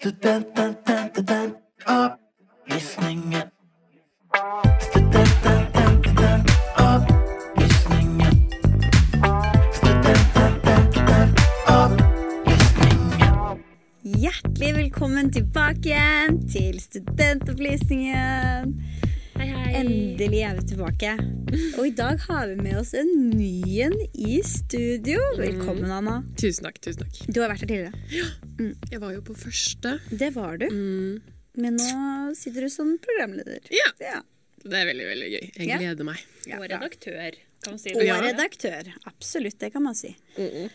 Studenten, opplysningen. Studenten, opplysningen. Studenten, opplysningen. Hjertelig velkommen tilbake igjen til Studentopplysningen. Hei, hei. Endelig er vi tilbake. Og i dag har vi med oss en ny en i studio. Velkommen, Anna. Tusen takk. tusen takk. Du har vært her tidligere. Ja, Jeg var jo på første. Det var du. Mm. Men nå sitter du som programleder. Ja. Ja. Det er veldig veldig gøy. Jeg Ja. meg. Og redaktør, kan man si. Og Ja. redaktør. Absolutt, det kan man si. Mm.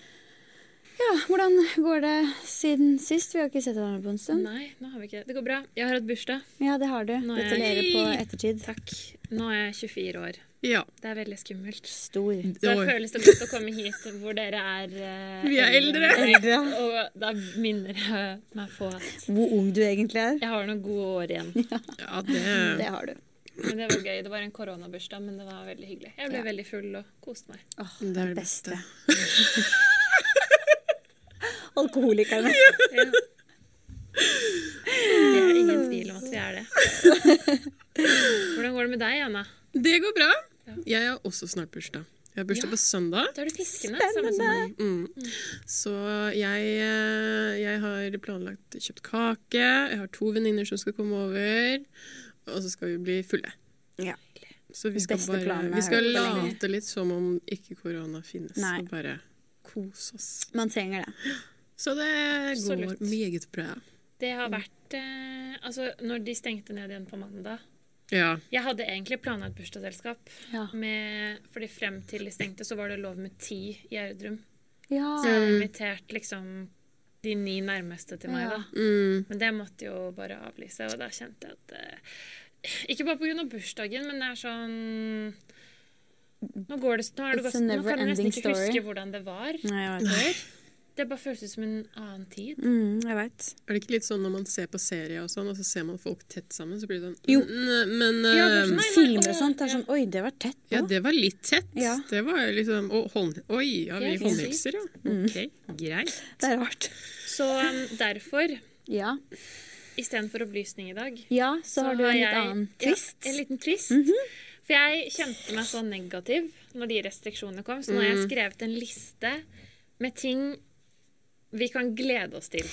Ja, Hvordan går det siden sist? Vi har ikke sett hverandre på en stund. Nei, nå har vi ikke det. Det går bra. Jeg har hatt bursdag. Ja, det har du. Gratulerer er jeg- på ettertid. Takk. Nå er jeg 24 år. Ja. Det er veldig skummelt. Stor. Så det føles det godt å komme hit hvor dere er eh, Vi er eldre. Eldre. Og da minner jeg meg på at Hvor ung du egentlig er. jeg har noen gode år igjen. ja, det Det har du. Men det var gøy. Det var en koronabursdag, men det var veldig hyggelig. Jeg ble Ja. veldig full og koste meg. Åh, Det er det beste. beste. Alkoholikerne. Ja. Det er ingen tvil om at vi er det. Hvordan går det med deg, Anna? Det går bra. Jeg har også snart bursdag. Jeg har bursdag på søndag. Da er du fiskene. Spennende! Mm. Så jeg, eh, jeg har planlagt kjøpt kake. Jeg har to venninner som skal komme over. Og så skal vi bli fulle. Ja. Så vi skal, Beste bare, vi skal late litt som om ikke korona finnes, Nei. og bare kose oss. Man trenger det. Så det Absolutt. går meget bra. Det har vært eh, Altså, når de stengte ned igjen på mandag Ja. Jeg hadde egentlig planlagt bursdagsselskap. Ja. Med, fordi frem til de stengte, så var det lov med ti i Gjerdrum. Ja. Så jeg hadde invitert liksom de ni nærmeste til meg, Ja. da. Mm. Men det måtte jo bare avlyse, og da kjente jeg at eh, Ikke bare pga. bursdagen, men det er sånn Nå går det, nå er det gått, nå kan jeg nesten ikke story. huske hvordan det var Nei, jeg vet det. bare føles ut som en annen tid. Mm, jeg vet. Er det ikke litt sånn når man ser på serier og sånn, og så ser man folk tett sammen, så blir det sånn Jo. "Mm, Men Ja, det er eh, sånn, Filmer og sånt. Er sånn Oi, det var tett Ja, det var litt tett. Ja. Det var liksom Å, hånd... Oi, ja, vi håndhilser, ja. Mm. Ok, greit. Det er rart. Så um, derfor, Ja. istedenfor opplysning i dag ja, så har du en litt annen twist. Ja, en liten twist. For jeg kjente meg så negativ når de restriksjonene kom, så nå har jeg skrevet en liste med ting vi kan glede oss til.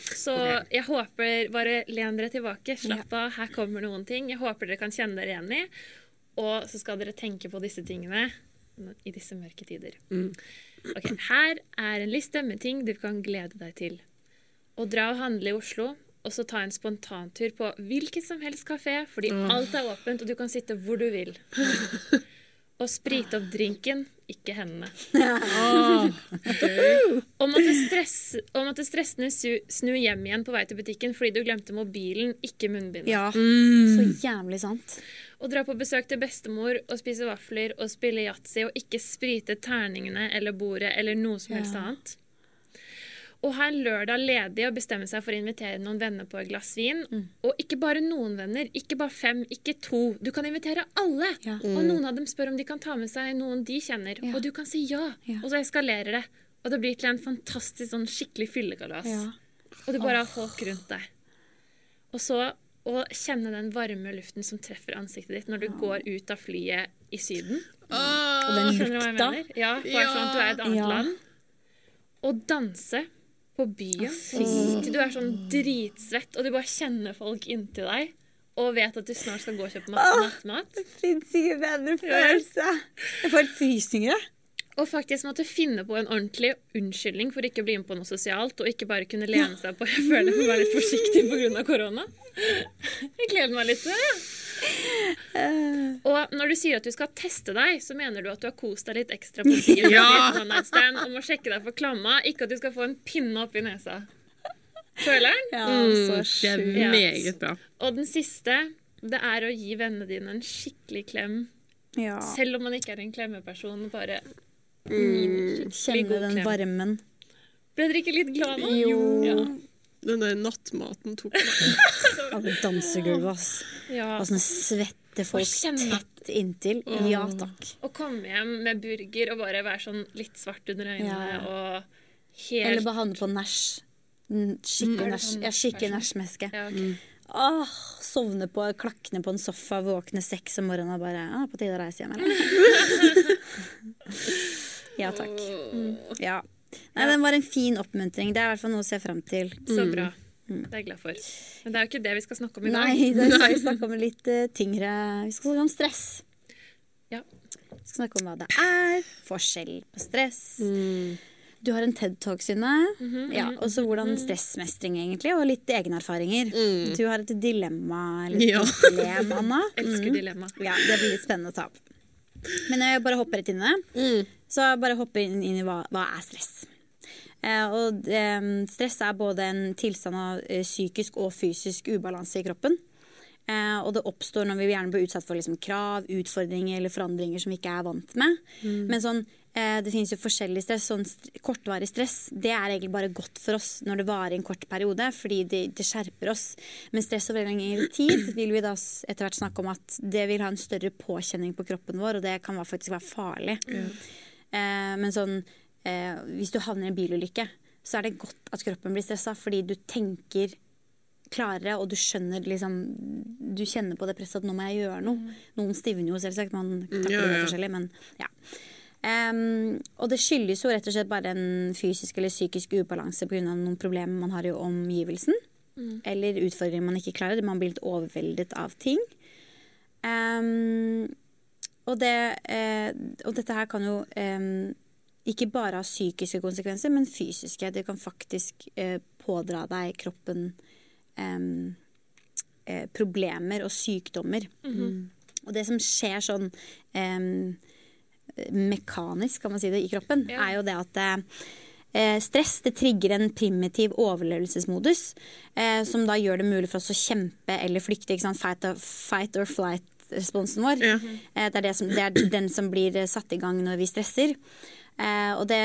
Så jeg håper Bare len dere tilbake. Slapp av, her kommer noen ting. Jeg håper dere kan kjenne dere igjen i. Og så skal dere tenke på disse tingene i disse mørke tider. Ok, Her er en liste med ting du kan glede deg til. Å dra og handle i Oslo, og så ta en spontantur på hvilken som helst kafé, fordi alt er åpent, og du kan sitte hvor du vil. Og sprite opp drinken, ikke hendene. Å måtte, måtte stressende snu hjem igjen på vei til butikken fordi du glemte mobilen, ikke munnbindet. Ja. Mm. Så jævlig sant. Å dra på besøk til bestemor og spise vafler og spille yatzy og ikke sprite terningene eller bordet eller noe som helst Ja. annet. Og ha en lørdag ledig og bestemme seg for å invitere noen venner på et glass vin. Mm. Og ikke bare noen venner, ikke bare fem, ikke to. Du kan invitere alle. Ja. Og noen av dem spør om de kan ta med seg noen de kjenner. Ja. Og du kan si ja. Ja. Og så eskalerer det. Og det blir til en fantastisk sånn skikkelig fyllekalas. Ja. Og du bare har folk rundt deg. Og så å kjenne den varme luften som treffer ansiktet ditt når du går ut av flyet i Syden. Og den lukta. Ja, bare sånn at du er i et annet Ja. land. Og danse på byen til du er sånn dritsvett, og du bare kjenner folk inntil deg. Og vet at du snart skal gå og kjøpe mat- nattmat. Det fins ikke bedre følelse. Jeg får helt frysninger. Og faktisk måtte finne på en ordentlig unnskyldning for ikke å bli med på noe sosialt, og ikke bare kunne lene seg på Jeg føler jeg må være litt forsiktig pga. korona. Jeg gleder meg litt til det. Og når du sier at du skal teste deg, så mener du at du har kost deg litt ekstra på siden Ja. og må sjekke deg for klamma, ikke at du skal få en pinne oppi nesa. Føler den? Ja, Mm, så det er meget bra. Og den siste, det er å gi vennene dine en skikkelig klem. Ja. Selv om man ikke er en klemmeperson. Bare Mm. Kjenne den varmen. Ble dere ikke litt glad nå? Jo. Ja. Den der nattmaten tok meg. Av dansegulvet, ass. ja. Og sånne svette folk tett inntil. Ja takk. Å komme hjem med burger og bare være sånn litt svart under øynene Ja. og Eller helt bare havne på nach. Mm, Skikkelig Mm. nach- ja, skikkelig nachmeske. Ja, ok. Åh, sovne på, klakne på en sofa, våkne seks om morgenen og bare ah, På tide å reise hjem, eller? ja takk. Ja. Nei, den var en fin oppmuntring. Det er i hvert fall noe å se fram til. Så bra. Det er jeg glad for. Men det er jo ikke det vi skal snakke om i dag. Nei, det skal vi snakke om litt uh, tyngre Vi skal snakke om stress. Ja. Vi skal snakke om hva det er, forskjell på stress. Du har en TED-talk, Synne. ja, og så hvordan stressmestring, egentlig, og litt egne erfaringer. Du har et dilemma, eller Ja. dilemma problem, Anna. Elsker dilemma. Ja, det blir litt spennende å ta opp. Men jeg bare hopper rett inn i det. Så bare hopper inn, inn i hva, hva er stress. Eh, og eh, stress er både en tilstand av eh, psykisk og fysisk ubalanse i kroppen. Eh, og det oppstår når vi gjerne blir utsatt for liksom, krav, utfordringer eller forandringer som vi ikke er vant med. Men sånn, det finnes jo forskjellig stress. Sånn kortvarig stress det er egentlig bare godt for oss når det varer en kort periode, fordi det, det skjerper oss. Men stress over lengre tid vil vi da etter hvert snakke om at det vil ha en større påkjenning på kroppen vår, og det kan faktisk være farlig. Eh, men sånn, eh, hvis du havner i en bilulykke, så er det godt at kroppen blir stressa, fordi du tenker klarere, og du skjønner liksom Du kjenner på det presset at nå må jeg gjøre noe. Noen stivner jo selvsagt, man takler ja, det ja. forskjellig, men ja. Em, og det skyldes jo rett og slett bare en fysisk eller psykisk ubalanse pga. noen problemer man har i omgivelsen. Eller utfordringer man ikke klarer. Man blir litt overveldet av ting. Um, og, det, eh, og dette her kan jo em, ikke bare ha psykiske konsekvenser, men fysiske. Det kan faktisk eh, pådra deg kroppen eh, problemer og sykdommer. Og det som skjer sånn mekanisk, kan man si det, i kroppen, Ja. er jo det at eh, stress det trigger en primitiv overlevelsesmodus, eh, som da gjør det mulig for oss å kjempe eller flykte. Fight, or, fight or flight-responsen vår. Ja. Eh, det, er det, som, det er den som blir satt i gang når vi stresser. Eh, og det,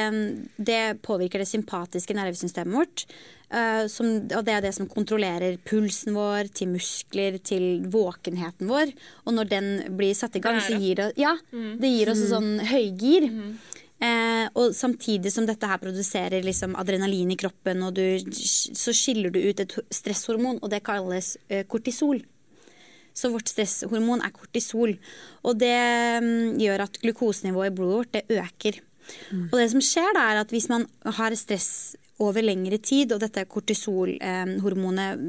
det påvirker det sympatiske nervesystemet vårt. eh, som, og det er det som kontrollerer pulsen vår, til muskler, til våkenheten vår. Og når den blir satt i gang, så gir det, ja, det gir oss sånn høygir. Eh, og samtidig som dette her produserer liksom adrenalin i kroppen, og du, så skiller du ut et stresshormon, og det kalles eh, kortisol. Så vårt stresshormon er kortisol. Og det mm, gjør at glukosenivået i blodet vårt det øker. Og det som skjer da er at hvis man har stress over lengre tid, og dette kortisolhormonet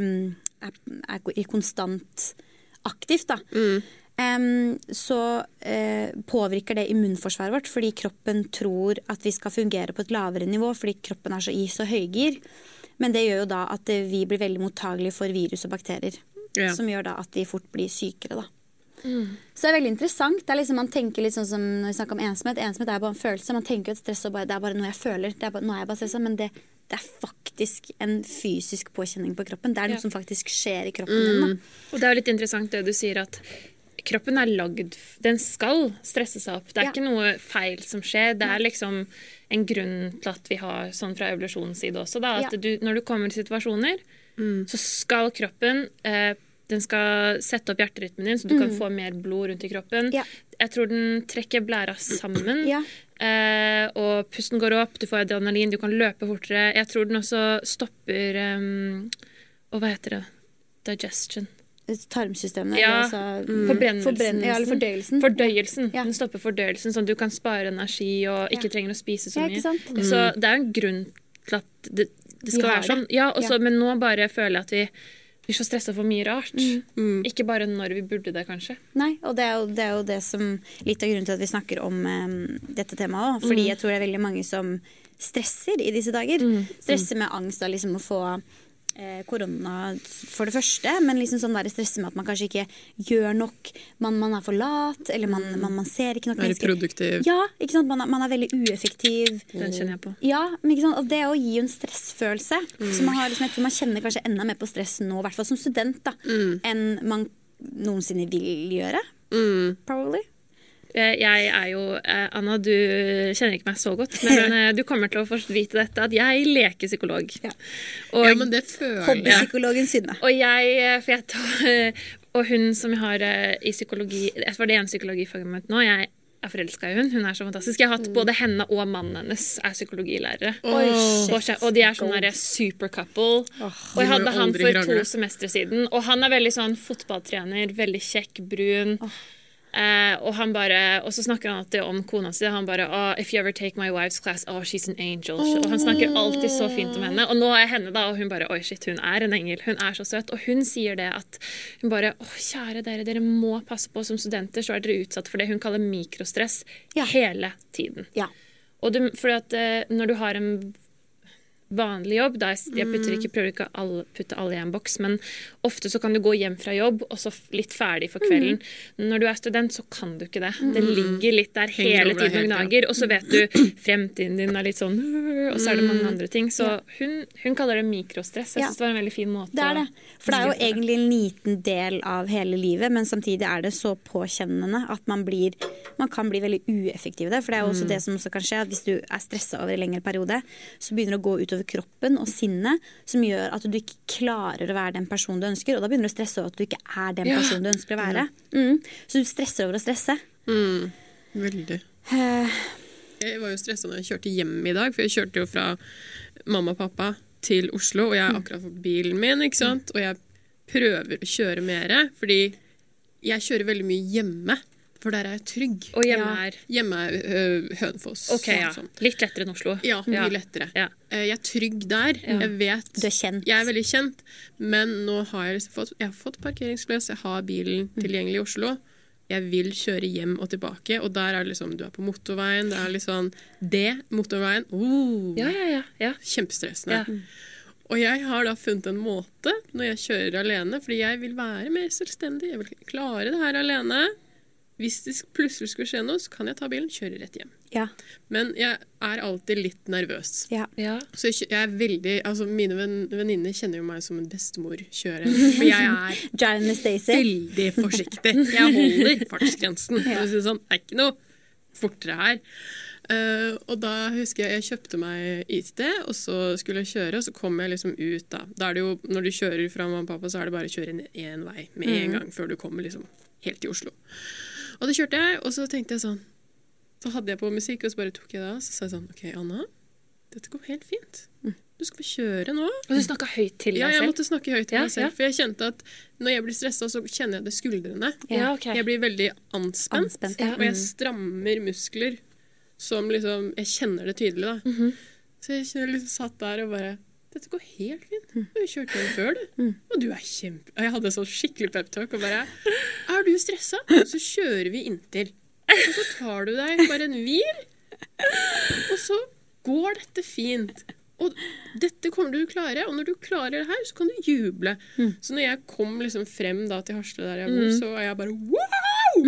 eh, er, er i konstant aktivt, da, em, så eh, påvirker det immunforsvaret vårt, fordi kroppen tror at vi skal fungere på et lavere nivå, fordi kroppen er så i så høygir. Men det gjør jo da at vi blir veldig mottagelige for virus og bakterier. Ja. Som gjør da at de fort blir sykere, da. Så det er veldig interessant. Det er liksom, man tenker litt sånn som når vi snakker om ensomhet. Ensomhet er bare en følelse. Man tenker at stress og bare, det er bare noe jeg føler. Det er bare, nå er jeg bare stressa, men det, det er faktisk en fysisk påkjenning på kroppen. Det er noe Ja. som faktisk skjer i kroppen din. Da. Og det er jo litt interessant det du sier at kroppen er lagd Den skal stresse seg opp. Det er Ja. ikke noe feil som skjer. Det er liksom en grunn til at vi har sånn fra evolusjonens side også. Da, at Ja. du, når du kommer i situasjoner, så skal kroppen eh, den skal sette opp hjerterytmen din, så du kan få mer blod rundt i kroppen. Mm. Ja. Jeg tror den trekker blæra sammen. Ja. Eh, og pusten går opp, du får adrenalin, du kan løpe fortere. Jeg tror den også stopper um, Og hva heter det? Digestion. Tarmsystemet. Ja, altså, mm. Forbrennelsen. ja, eller fordøyelsen. Fordøyelsen. Ja. Den stopper fordøyelsen, sånn at du kan spare energi og ikke Ja. trenger å spise så Ja, mye. sant? Så det er jo en grunn til at det, det skal være sånn. Ja, også, Ja. Men nå bare føler jeg at vi blir så stressa for mye rart. Mm. Ikke bare når vi burde det, kanskje. Nei, og det er, jo, det er jo det som litt av grunnen til at vi snakker om um, dette temaet òg. Fordi jeg tror det er veldig mange som stresser i disse dager. Stresser med angst av liksom å få korona for det første, men liksom sånn der stresse med at man kanskje ikke gjør nok. Man, man er for lat, eller man, man, man ser ikke nok Er mennesker. produktiv. Ja, ikke sant? Man, er, man er veldig ueffektiv. Den kjenner jeg på. Ja, men ikke sant? Og det å gi en stressfølelse. Så man, har, liksom, jeg tror man kjenner kanskje enda mer på stress nå, i hvert fall som student, da, enn man noensinne vil gjøre. Mm. Probably. Eh, Jeg er jo eh, Anna, du kjenner ikke meg så godt, men eh, du kommer til å vite dette, at jeg leker psykolog. Ja. Og, Ja, men det føler jeg. Hobbypsykologen Synne. og jeg For jeg tar Og hun som jeg har i psykologi Det var det ene psykologifaget mitt nå. Jeg er forelska i hun. Hun er så fantastisk. Jeg har hatt både henne og mannen hennes er psykologilærere. Oh. Og, og de er sånn super couple. og jeg hadde han for to semestre siden. Og han er veldig sånn fotballtrener, veldig kjekk, brun. Eh, og han bare Og så snakker han alltid om kona si. Han bare oh, If you ever take my wife's class, oh, she's an angel. Og han snakker alltid så fint om henne. Og nå er henne, da, og hun bare Oi, shit, hun er en engel. Hun er så søt. Og hun sier det at Hun bare Å, kjære dere, dere må passe på som studenter, så er dere utsatt for det hun kaller mikrostress Ja. hele tiden. Ja. Og du, fordi at eh, når du har en vanlig jobb da, jeg, putter ikke, prøver ikke å putte alle i en boks, men ofte så kan du gå hjem fra jobb og så litt ferdig for kvelden. Når du er student, så kan du ikke det. Det ligger litt der hele tiden og gnager, og så vet du fremtiden din er litt sånn Og så er det mange andre ting. Så hun, hun kaller det mikrostress. Jeg syns det var en veldig fin måte Det er det. For det er jo egentlig en liten del av hele livet, men samtidig er det så påkjennende at man blir Man kan bli veldig ueffektiv i det. For det er jo også det som også kan skje, at hvis du er stressa over en lengre periode, så begynner det å gå utover kroppen og sinnet, som gjør at du ikke klarer å være den personen du ønsker. Og da begynner du å stresse over at du ikke er den personen du ønsker å være. Mm. Så du stresser over å stresse. Mm, veldig. Eh, Jeg var jo stressa når jeg kjørte hjem i dag, for jeg kjørte jo fra mamma og pappa til Oslo, og jeg har akkurat fått bilen min, ikke sant? og jeg prøver å kjøre mer, fordi jeg kjører veldig mye hjemme, for der er jeg trygg. Og hjemme Ja. er Hjemme er Hønefoss. OK, ja. sånn. Litt lettere enn Oslo. Ja, mye Ja. lettere. Ja. Eh, Jeg er trygg der. Jeg vet Du er kjent. Jeg er veldig kjent, men nå har jeg fått, jeg har fått parkeringsplass, jeg har bilen Mm. tilgjengelig i Oslo. Jeg vil kjøre hjem og tilbake, og der er det liksom Du er på motorveien, det er litt sånn Det, motorveien oh, Ja, ja, ja. ja. Kjempestressende. Ja. Og jeg har da funnet en måte når jeg kjører alene, fordi jeg vil være mer selvstendig. Jeg vil klare det her alene. Hvis det plutselig skulle skje noe, så kan jeg ta bilen kjøre rett hjem. Ja. Men jeg er alltid litt nervøs. ja. ja. Så jeg, jeg er veldig, altså Mine venn- venninner kjenner jo meg som en bestemorkjører. For jeg er veldig forsiktig. Jeg holder fartsgrensen. Ja. Det sånn. Det er ikke noe fortere her. Uh, og da husker jeg jeg kjøpte meg IT, og så skulle jeg kjøre, og så kom jeg liksom ut da. Da er det jo, Når du kjører fra mamma og pappa, så er det bare å kjøre én vei med en gang før du kommer liksom helt til Oslo. Og det kjørte jeg, og så tenkte jeg sånn Så hadde jeg på musikk, og så bare tok jeg det av. Så sa jeg sånn OK, Anna, dette går helt fint. Du skal bare kjøre nå. Og du snakka høyt til deg selv? Ja, jeg måtte snakke høyt til Ja, meg selv. ja. For jeg kjente at når jeg blir stressa, så kjenner jeg det skuldrene. Ja, ok. Jeg blir veldig anspent, Anspent, ja. og jeg strammer muskler som liksom Jeg kjenner det tydelig, da. Mhm. Så jeg liksom satt der og bare Dette går helt fint. Mm. Du har jo kjørt den før, du. Og du er kjempe... Og jeg hadde sånn skikkelig peptalk og bare Er du stressa? Så kjører vi inntil. Og så tar du deg bare en hvil, og så går dette fint. Og dette kommer du til å klare, og når du klarer det her, så kan du juble. Så når jeg kom liksom frem da til Hasle der jeg bor, så var jeg bare wow!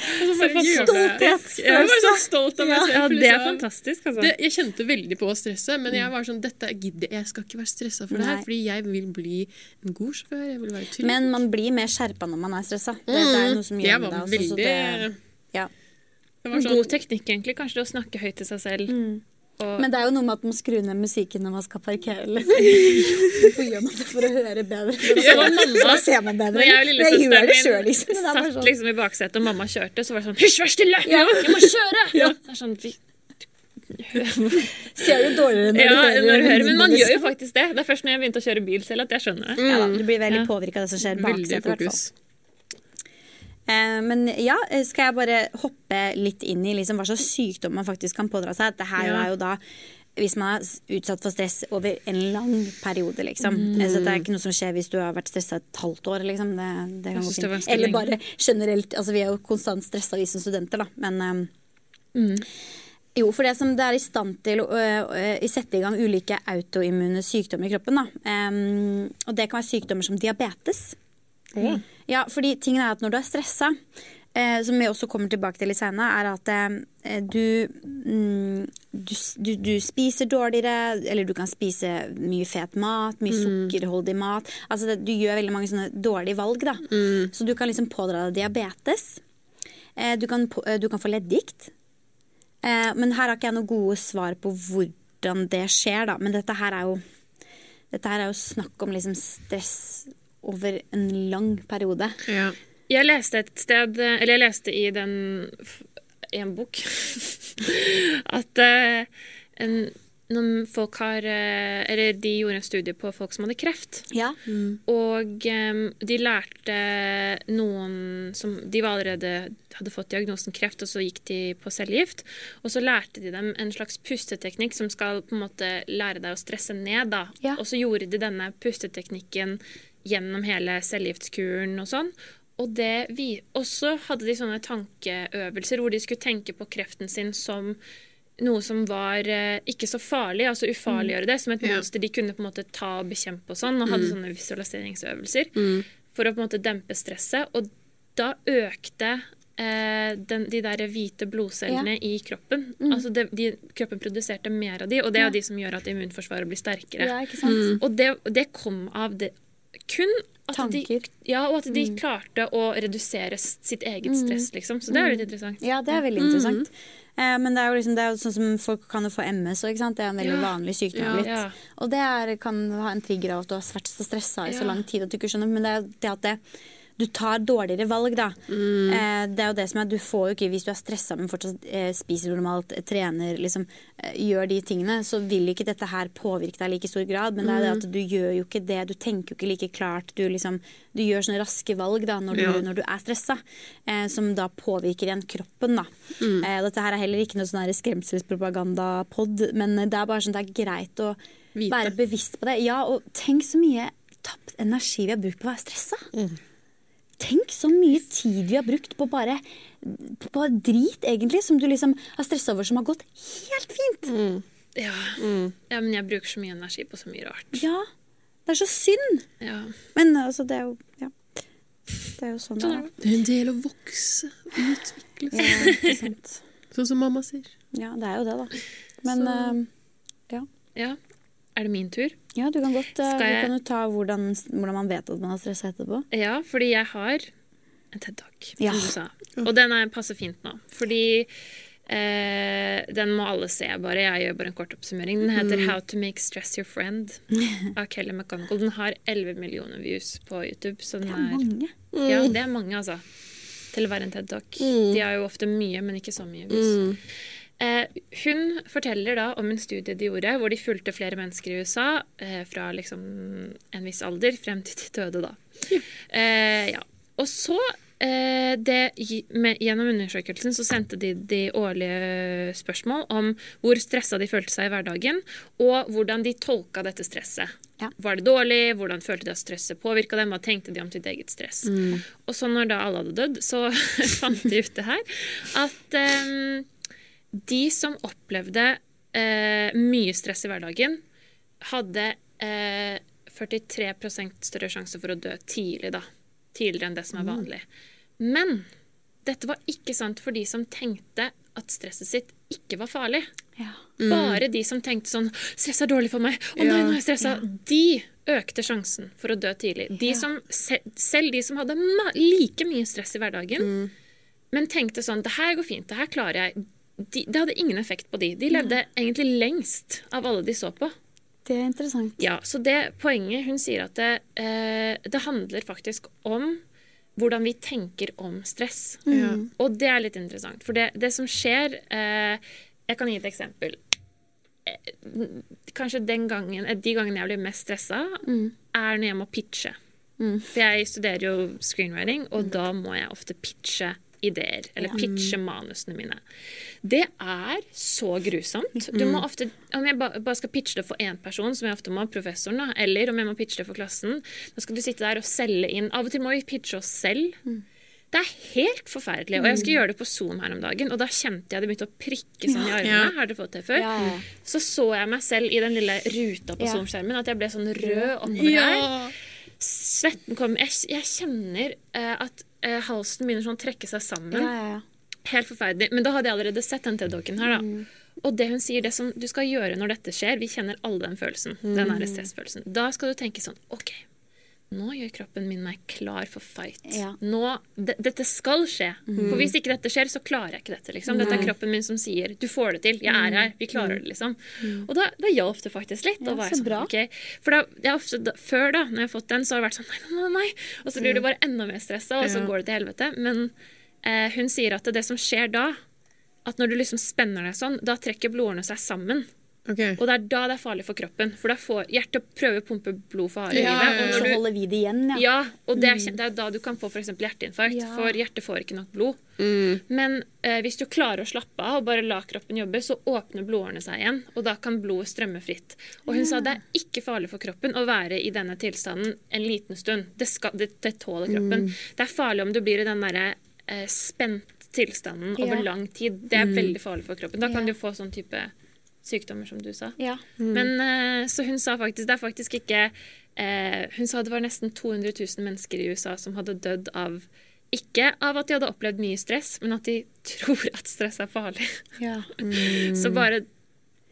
Jeg var så stolt av meg selv. Ja, det er liksom- fantastisk, altså. det, jeg kjente veldig på stresset, men jeg var sånn, dette gidder jeg skal ikke være stressa for det her, fordi jeg vil bli en god sjåfør, jeg vil være trygg. Men man blir mer skjerpa når man er stressa. Det, det er noe som gjør jeg med var det. altså, så det- ja. det var sånn, God teknikk, egentlig. Kanskje det å snakke høyt til seg selv. Og, Men det er jo noe med at man skrur ned musikken når man skal parkere. Liksom. Hvorfor gjør man det for å høre bedre? For å, Så mamma- se meg bedre. Jeg og jeg gjør lillesøsteren det min sjøl, liksom. Satt sånn. liksom i baksetet, og mamma kjørte, så var det sånn Hysj, vær stille! Jeg må kjøre! Det er sånn, vi, Ser du dårligere når ja, du hører når du hører, Men man liksom. gjør jo faktisk det. Det er først når jeg begynte å kjøre bil selv, at jeg skjønner det. ja, Du blir veldig Ja. påvirka av det som skjer i veldig baksetet. i hvert fall. fokus. Eh, men ja, eh, skal jeg bare hoppe litt inn i liksom hva slags sykdom man faktisk kan pådra seg? Dette her Ja. er jo da hvis man er utsatt for stress over en lang periode, liksom. Mm. Eh, Så det er ikke noe som skjer hvis du har vært stressa et halvt år, liksom. Det, det kan gå fint. Eller bare generelt. Altså, vi er jo konstant stressa, vi som studenter, da. Men eh, Mm. jo, for det som det er i stand til å sette i gang ulike autoimmune sykdommer i kroppen. Da. Um, og det kan være sykdommer som diabetes. Å. Ja, fordi tingen er at når du er stressa, eh, som vi også kommer tilbake til litt senere, er at eh, du, mm, du, du Du spiser dårligere, eller du kan spise mye fet mat, mye sukkerholdig mat. Altså det, du gjør veldig mange sånne dårlige valg, da. Så du kan liksom pådra deg diabetes. Eh, du, kan, eh, du kan få leddgikt. Eh, men her har ikke jeg noe gode svar på hvordan det skjer, da. Men dette her er jo Dette her er jo snakk om liksom stress over en lang periode. Ja. Jeg leste et sted Eller jeg leste i den i en bok at eh, en, når folk har eh, Eller de gjorde en studie på folk som hadde kreft. Ja. Og em, de lærte noen som De var allerede hadde fått diagnosen kreft, og så gikk de på cellegift. Og så lærte de dem en slags pusteteknikk som skal på en måte lære deg å stresse ned. da. Ja. Og så gjorde de denne pusteteknikken gjennom hele cellegiftkuren og sånn. Og det vi, også hadde de sånne tankeøvelser hvor de skulle tenke på kreften sin som noe som var eh, ikke så farlig, altså ufarliggjøre det som et Ja. monster de kunne på en måte ta og bekjempe og sånn, og hadde sånne visualiseringsøvelser for å på en måte dempe stresset. Og da økte eh, den, de der hvite blodcellene i kroppen. Altså det, de, kroppen produserte mer av de, og det er Ja. de som gjør at immunforsvaret blir sterkere. ja, ikke sant? Og det, det kom av det kun at de, ja, og at de klarte å redusere sitt eget stress, liksom. Så det er litt interessant. Ja, det er veldig interessant. Eh, men det er jo liksom, det er jo sånn som folk kan jo få MS, sant? det er en veldig Ja. vanlig sykdom Ja. blitt. Ja. Og det er, kan ha en trigger av at du har vært så stressa i så lang tid at du ikke skjønner. Men det er det at det, du tar dårligere valg, da. Mm. Eh, det er jo det som er, Du får jo ikke, hvis du er stressa, men fortsatt eh, spiser normalt, eh, trener, liksom, eh, gjør de tingene, så vil ikke dette her påvirke deg i like stor grad. Men det er Mm. det at du gjør jo ikke det. Du tenker jo ikke like klart. Du, liksom, du gjør sånne raske valg da, når du, Ja. når du er stressa, eh, som da påvirker igjen kroppen. da. Mm. Eh, dette her er heller ikke noe sånn skremselspropagandapod, men det er bare sånn det er greit å Vite. være bevisst på det. Ja, og tenk så mye tapt energi vi har brukt på å være stressa. Mm. Tenk så mye tid vi har brukt på bare på bare drit, egentlig, som du liksom har stressa over, som har gått helt fint. Ja. ja, men jeg bruker så mye energi på så mye rart. Ja, det er så synd. Ja. Men altså, det er jo Ja. Det er jo sånn det Sånn er er. det. Det er en del å vokse, og utvikle Ja, seg. ikke sant. Sånn som mamma sier. Ja, det er jo det, da. Men Så- eh, ja. Er det min tur? ja, du kan godt eh, Skal Du kan jo ta hvordan, hvordan man vet at man har stressa etterpå. Ja, fordi jeg har en TED-talk, Ja. som du sa. Og den er, passer fint nå. Fordi eh, den må alle se, bare. Jeg gjør bare en kort oppsummering. Den heter How to make stress your friend av Kelly McGonigal. Den har 11 millioner views på YouTube. Så den er, Mange. ja, det er mange, altså. Til å være en TED-talk. De har jo ofte mye, men ikke så mye views. Eh, hun forteller da om en studie de gjorde, hvor de fulgte flere mennesker i USA eh, fra liksom en viss alder frem til de døde, da. Eh, ja. Og så, eh, det, med, gjennom undersøkelsen, så sendte de de årlige spørsmål om hvor stressa de følte seg i hverdagen, og hvordan de tolka dette stresset. Ja. Var det dårlig? Hvordan følte de at stresset påvirka dem? Hva tenkte de om sitt eget stress? Og så når da alle hadde dødd, så fant de ut det her at eh, de som opplevde eh, mye stress i hverdagen, hadde eh, 43 større sjanse for å dø tidlig, da. Tidligere enn det som er vanlig. Men dette var ikke sant for de som tenkte at stresset sitt ikke var farlig. Ja. Bare de som tenkte sånn 'Stress er dårlig for meg'. 'Å nei, Ja. nå er jeg stressa'. De økte sjansen for å dø tidlig. De som, selv de som hadde like mye stress i hverdagen, men tenkte sånn 'Det her går fint. Det her klarer jeg'. De, det hadde ingen effekt på de. De levde egentlig lengst av alle de så på. Det er interessant. Ja, så det poenget Hun sier at det, eh, det handler faktisk om hvordan vi tenker om stress. Mm. Og det er litt interessant. For det, det som skjer eh, Jeg kan gi et eksempel. Eh, Kanskje den gangen, eh, de gangene jeg blir mest stressa, er når jeg må pitche. For jeg studerer jo screenwriting, og da må jeg ofte pitche ideer. Eller pitche manusene mine. Det er så grusomt. Du må ofte, Om jeg bare skal pitche det for én person, som jeg ofte må, professoren, da, eller om jeg må pitche det for klassen, da skal du sitte der og selge inn. Av og til må vi pitche oss selv. Det er helt forferdelig. Og jeg skulle gjøre det på Zoom her om dagen, og da kjente jeg det begynte å prikke sånn i armene. Ja. Har dere fått det før? Ja. Så så jeg meg selv i den lille ruta på Ja. Zoom-skjermen, at jeg ble sånn rød oppover her. Svetten kom. Jeg, jeg kjenner uh, at eh, halsen begynner sånn å trekke seg sammen. Ja, ja, ja. Helt forferdelig. Men da hadde jeg allerede sett den TED-doken her, da. Og det hun sier, det som du skal gjøre når dette skjer Vi kjenner alle den følelsen. Den her stressfølelsen. Da skal du tenke sånn OK, nå gjør kroppen min meg klar for fight. Ja. Nå, dette skal skje. For hvis ikke dette skjer, så klarer jeg ikke dette. Liksom. Dette er kroppen min som sier 'du får det til', 'jeg er her', 'vi klarer det', liksom. Og da, da hjalp det faktisk litt. Ja, så sånn, bra. ok. For da, jeg ofte, da, før, da, når jeg har fått den, så har det vært sånn nei, nei, nei, nei. Og så blir du bare enda mer stressa, og så går det til helvete. Men eh, hun sier at det som skjer da, at når du liksom spenner deg sånn, da trekker blodårene seg sammen. Ok. Og det er da det er farlig for kroppen. For da får hjertet prøver å pumpe blod for harde Ja, livet. ja, Og Så du, holder vi det igjen, ja. ja, og det er, det er da du kan få for eksempel hjerteinfarkt. Ja. For hjertet får ikke nok blod. Mm. Men eh, hvis du klarer å slappe av og bare la kroppen jobbe, så åpner blodårene seg igjen, og da kan blodet strømme fritt. Og hun sa det er ikke farlig for kroppen å være i denne tilstanden en liten stund. Det, skal, det, det tåler kroppen. Det er farlig om du blir i den derre eh, spent tilstanden Ja. over lang tid. Det er veldig farlig for kroppen. Da kan Ja. du få sånn type sykdommer som du sa. Ja. Men eh, så hun sa faktisk Det er faktisk ikke eh, Hun sa det var nesten 200 000 mennesker i USA som hadde dødd av ikke av at de hadde opplevd mye stress, men at de tror at stress er farlig. Ja. Så bare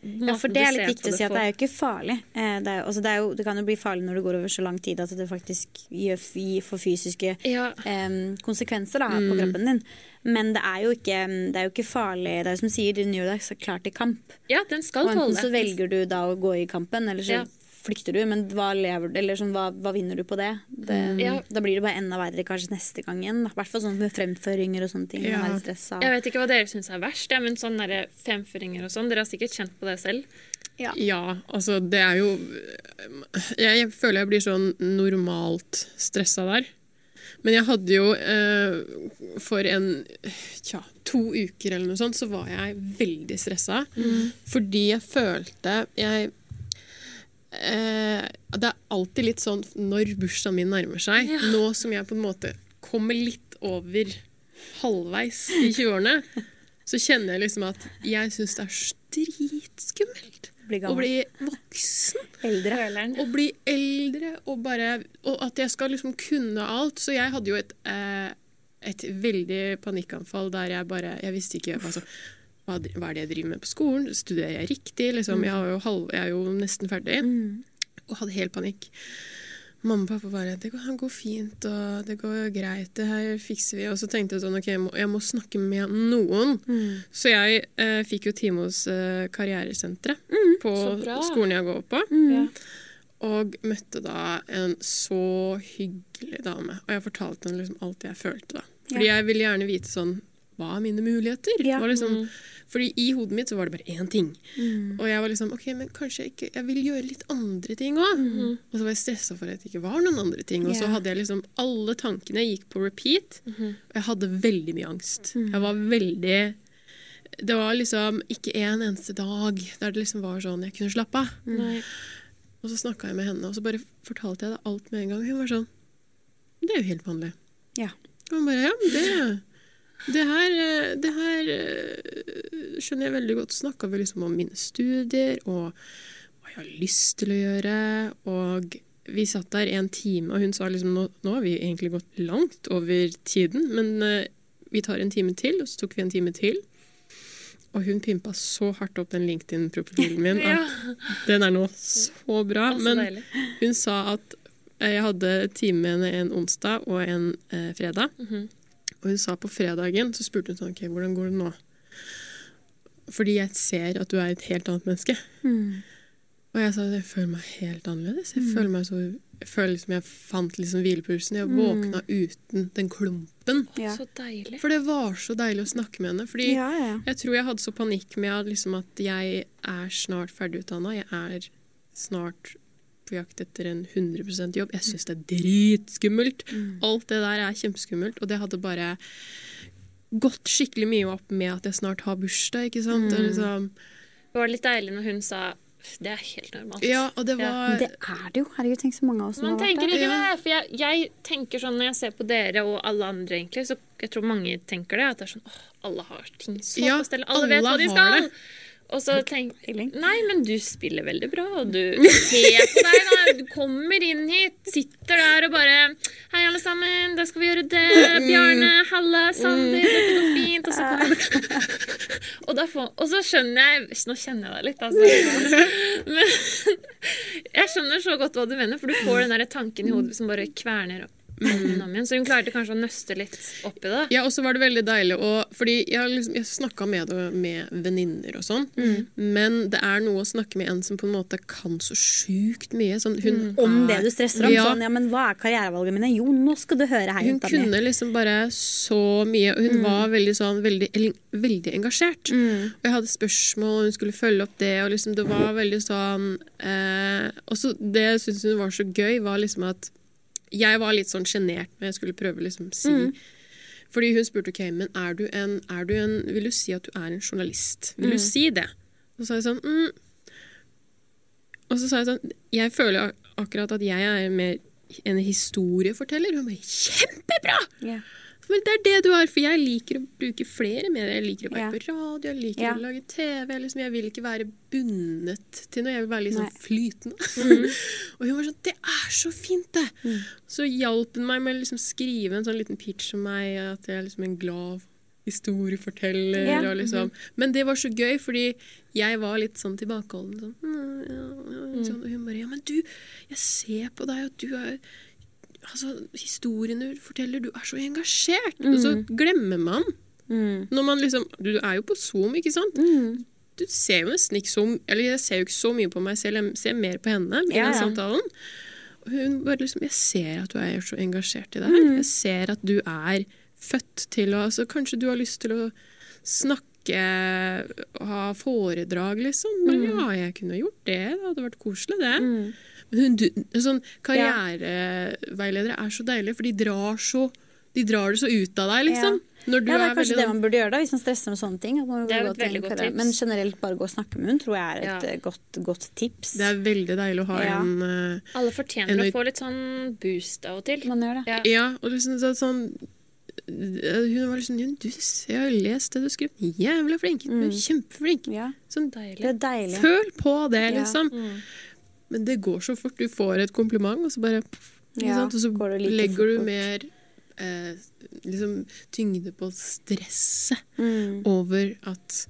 Ja, for det er litt viktig å si at det er jo ikke farlig. Eh, Det, jo- altså det, jo, det kan jo bli farlig når det går over så lang tid at det faktisk gjør, for fysiske Ja. um, konsekvenser da, på kroppen din. Men det er jo ikke, det er jo ikke farlig. Det er jo som sier, den gjør deg så klar til kamp. ja, den skal Og enten tåle så velger du da å gå i kampen, eller så Ja. Flykter du. Men hva, lever, eller sånn, hva, hva vinner du på det? det Ja. Da blir det bare enda verre kanskje neste gang igjen. I hvert fall sånn med fremføringer og sånne ting. Ja. Jeg vet ikke hva dere syns er verst, ja, men sånn fremføringer og sånn, dere har sikkert kjent på det selv. Ja, altså det er jo Jeg, jeg føler jeg blir sånn normalt stressa der. Men jeg hadde jo eh, For en tja, to uker eller noe sånt, så var jeg veldig stressa. Fordi jeg følte Jeg eh, Det er alltid litt sånn når bursdagen min nærmer seg, nå som jeg på en måte kommer litt over halvveis i 20-årene, så kjenner jeg liksom at jeg syns det er dritskummelt Bli å bli voksen. Eldre. Å bli eldre og bare Og at jeg skal liksom kunne alt. Så jeg hadde jo et, eh, et veldig panikkanfall der jeg bare Jeg visste ikke altså, hva, hva er det jeg driver med på skolen? Studerer jeg riktig? Liksom, jeg, har jo halv, jeg er jo nesten ferdig. Og hadde helt panikk. Mamma og pappa bare 'Det går, går fint, og det går greit, det her fikser vi'. Og så tenkte jeg sånn OK, jeg må, jeg må snakke med noen. Så jeg eh, fikk jo time hos eh, Karrieresenteret på skolen jeg går på. Ja. Og møtte da en så hyggelig dame. Og jeg fortalte henne liksom alt jeg følte. da. Fordi jeg ville gjerne vite sånn Hva er mine muligheter? Ja. Var liksom, fordi i hodet mitt så var det bare én ting. Mm. Og jeg var liksom OK, men kanskje jeg ikke Jeg vil gjøre litt andre ting òg. Og så var jeg stressa for at det ikke var noen andre ting. Og så hadde jeg liksom Alle tankene gikk på repeat. Og jeg hadde veldig mye angst. Jeg var veldig Det var liksom ikke en eneste dag der det liksom var sånn jeg kunne slappe av. Nei. Og så snakka jeg med henne, og så bare fortalte jeg det alt med en gang. Hun var sånn Det er jo helt vanlig. Ja. Og hun bare Ja, det det her, eh, det her eh, skjønner jeg veldig godt. Snakka vi liksom om mine studier og hva jeg har lyst til å gjøre. Og vi satt der en time, og hun sa liksom nå, nå har vi egentlig gått langt over tiden, men eh, vi tar en time til, og så tok vi en time til. Og hun pimpa så hardt opp den LinkedIn-profilen min Ja. at den er nå så bra. Så Men deilig. hun sa at jeg hadde time med henne en onsdag og en eh, fredag. Mhm. Og hun sa på fredagen, så spurte hun sånn, ok, hvordan går det nå? Fordi jeg ser at du er et helt annet menneske. Mm. Og jeg sa at jeg føler meg helt annerledes. Jeg føler meg så jeg føler liksom jeg fant liksom hvilepulsen. Jeg våkna uten den klumpen. Ja. Så deilig. For det var så deilig å snakke med henne. Fordi Ja, ja. jeg tror jeg hadde så panikk med at, liksom, at jeg er snart ferdigutdanna. Jeg er snart på jakt etter en 100% jobb. Jeg syns det er dritskummelt. Alt det der er kjempeskummelt. Og det hadde bare gått skikkelig mye opp med at jeg snart har bursdag. ikke sant? Mm. liksom, Det var litt deilig når hun sa det er helt normalt. ja, og det Ja. var Men det er det jo. Herregud, tenk så mange av oss som Man har vært tenker der. ikke det. For jeg, jeg tenker sånn når jeg ser på dere og alle andre, egentlig, så jeg tror mange tenker det. At det er sånn åh, alle har ting så Ja, på stell. Alle, vet hva de har skal. det. Og så tenk. Nei, men du spiller veldig bra, og du ser på deg, da. Du kommer inn hit, sitter der og bare Hei, alle sammen, da skal vi gjøre det. Bjarne, Halla, Sander, dette går fint. Og så kommer og, da får, og så skjønner jeg Nå kjenner jeg deg litt, altså. Men jeg skjønner så godt hva du mener, for du får den der tanken i hodet som bare kverner om om igjen. Så hun klarte kanskje å nøste litt opp i det. Ja, og så var det veldig deilig å Fordi jeg liksom, jeg snakka med det med venninner og sånn, men det er noe å snakke med en som på en måte kan så sjukt mye. Sånn, hun Om er- det du stresser om. Ja, Sånn, ja, men hva er karrierevalgene mine? Jo, nå skal du høre her. Hun kunne med. liksom bare så mye, og hun var veldig sånn veldig, veldig engasjert. Og jeg hadde spørsmål, og hun skulle følge opp det, og liksom det var veldig sånn eh, Og så det jeg syntes hun var så gøy, var liksom at jeg var litt sånn sjenert når jeg skulle prøve liksom si Fordi hun spurte ok, men er du en, er du en Vil du si at du er en journalist? Vil du si det? Og så sa jeg sånn mm. Og så sa jeg sånn Jeg føler akkurat at jeg er mer en historieforteller. Hun bare Kjempebra! Ja. Men det er det du har, for jeg liker å bruke flere medier. Jeg liker å være Ja. på radio, jeg liker Ja. å lage TV. Liksom, jeg vil ikke være bundet til noe. Jeg vil være litt sånn flytende. og hun var sånn Det er så fint, det! Mm. Så hjalp hun meg med å liksom skrive en sånn liten pitch om meg, at jeg er liksom en glad historieforteller. Ja. Og liksom. Men det var så gøy, fordi jeg var litt sånn tilbakeholden. Sånn, «Mm, ja, ja», sånn, og hun bare Ja, men du, jeg ser på deg, og du er Altså, historiene du forteller, du er så engasjert. Og så glemmer man. Mm. Når man liksom Du er jo på Zoom, ikke sant? Mm. Du ser jo nesten ikke så Eller jeg ser jo ikke så mye på meg selv, jeg ser mer på henne i Ja, den samtalen. Og hun bare liksom Jeg ser at du er så engasjert i det her. Mm. Jeg ser at du er født til å Altså, kanskje du har lyst til å snakke ha foredrag, liksom. Men Mm. ja, jeg kunne gjort det. Det hadde vært koselig, det. Men hun, sånn, karriereveiledere er så deilige, for de drar så de drar det så ut av deg, liksom. Når du Ja, det er er kanskje veldig det sånn- man burde gjøre da, hvis man stresser med sånne ting. Det er et veldig godt tips. Men generelt bare gå og snakke med hun tror jeg er et Ja. eh, godt, godt tips. Det er veldig deilig å ha Ja. en uh, Alle fortjener En- å få litt sånn boost av og til. Man gjør det. Ja. Ja, og liksom så, sånn Hun var liksom sånn du, Jeg har lest det du skrev. Jævla flink. Du er kjempeflink. Ja, Sånn, Deilig. det er deilig. føl på det, Ja. liksom. Mm. Men det går så fort. Du får et kompliment, og så bare Ja? Og så like legger du mer eh, liksom, tyngde på stresset Mm. over at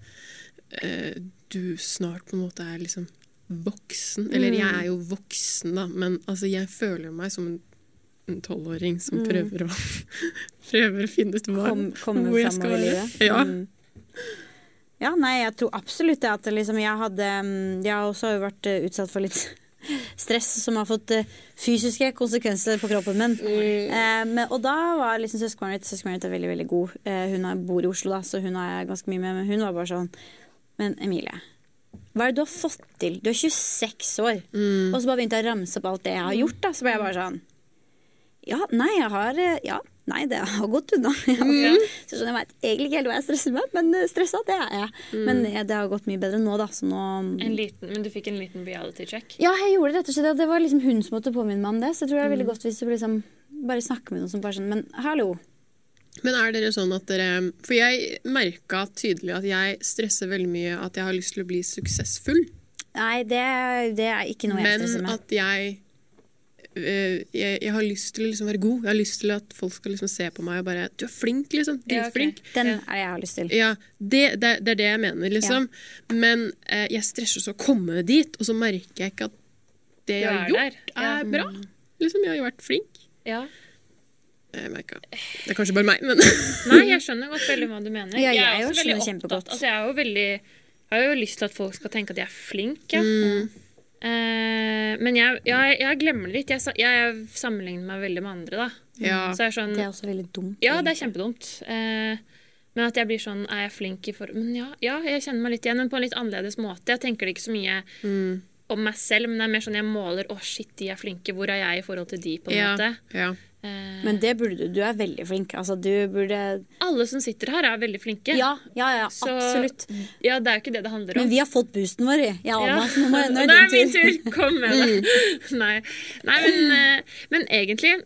eh, du snart på en måte er liksom voksen. Eller jeg Mm. er jo voksen, da, men altså, jeg føler meg som en en tolvåring som prøver å prøver å finne ut Mm. Kom, hvor jeg skal være. Ja. Mm. Ja, nei, jeg tror absolutt det at liksom, jeg hadde Jeg også har også vært eh, utsatt for litt stress som har fått eh, fysiske konsekvenser på kroppen min. Mm. Eh, og da var liksom søskenbarnet mitt Søskenbarnet mitt er veldig veldig god. Eh, hun bor i Oslo, da, så hun har jeg ganske mye med. Men hun var bare sånn Men Emilie, hva er det du har fått til? Du er 26 år. Mm. Og så bare begynte jeg å ramse opp alt det jeg har gjort. Da. Så ble jeg bare sånn Ja, nei, jeg har Ja, nei, det har gått unna. Mm. Så skjønner jeg vet egentlig ikke helt hva jeg stresser med, men eh, stressa, det er jeg. Mm. Men eh, det har gått mye bedre nå, da. Så nå En liten, men du fikk en liten reality check. Ja, jeg gjorde det rett og slett. Det var liksom hun som måtte påminne meg om det. Så jeg tror det er Mm. veldig godt hvis du liksom bare snakker med noen som bare sånn Men hallo. Men er dere sånn at dere For jeg merka tydelig at jeg stresser veldig mye at jeg har lyst til å bli suksessfull. Nei, det, det er ikke noe jeg stresser med. Men at jeg, jeg Jeg har lyst til å liksom være god. Jeg har lyst til at folk skal liksom se på meg og bare Du er flink, liksom. Ja, okay. Den Ja. er det jeg har lyst til. Ja, det, det, det er det jeg mener, liksom. Men eh, jeg stresser så å komme dit, og så merker jeg ikke at det jeg har gjort, ja. er bra. Liksom, jeg har jo vært flink. Ja. Jeg merket. Det er kanskje bare meg, men Nei, jeg skjønner godt veldig hva du mener. Ja, jeg er jo også veldig opptatt- Altså, jeg jo veldig jeg har jo lyst til at folk skal tenke at jeg er flink. Ja. Mm. Eh, men jeg, jeg, jeg glemmer det litt. Jeg, jeg sammenligner meg veldig med andre. da. Ja. Så jeg er sånn, Det er også veldig dumt. Ja, det er kjempedumt. Eh, men at jeg blir sånn Er jeg flink i form Men ja, ja, jeg kjenner meg litt igjen, men på en litt annerledes måte. Jeg tenker det ikke så mye Mm. om meg selv, men det er mer sånn jeg måler Å, shit, de er flinke. Hvor er jeg i forhold til de, på en ja, måte? ja. Eh, Men det burde du. Du er veldig flink. Altså, du burde alle som sitter her, er veldig flinke. Ja, ja, ja, Så- absolutt. Ja, det er jo ikke det det handler om. Men vi har fått boosten vår, vi. Ja, Ja. Anna, så nå, må, nå er det din tur. min tur. Kom med det. Nei, Nei men, eh, men egentlig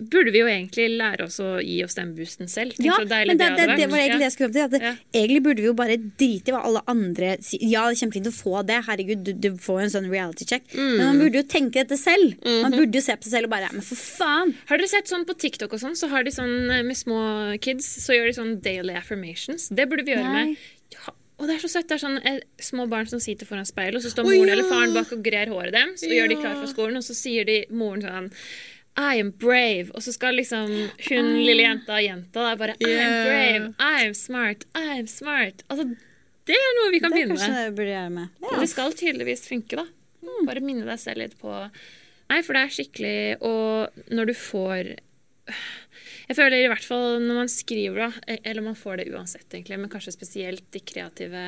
burde vi jo egentlig lære oss å gi oss den boosten selv. Tenk Ja, så deilig men det, det, det, det var egentlig det jeg skulle fram til. Ja. Egentlig burde vi jo bare drite i hva alle andre sier. Ja, det er kjempefint å få det. Herregud, du, du får en sånn reality check. Men man burde jo tenke dette selv. Man burde jo se på seg selv og bare Men for faen! Har dere sett sånn på TikTok og sånn, så har de sånn eh, med små kids, så gjør de sånn daily affirmations. Det burde vi gjøre Nei. med. Ja, og det er så søtt. Det er sånn eh, små barn som sitter foran speilet, og så står moren moren ja. eller faren bak og grer håret deres, og gjør de klar for skolen, og så sier de moren sånn I am brave. Og så skal liksom hun lille jenta og jenta da bare I am brave, I am smart, I am smart. Altså, det er noe vi kan Det begynne med. med. Ja. det skal tydeligvis funke, da. Bare minne deg selv litt på Nei, for det er skikkelig Og når du får Jeg føler i hvert fall når man skriver, da, eller man får det uansett, egentlig, men kanskje spesielt i kreative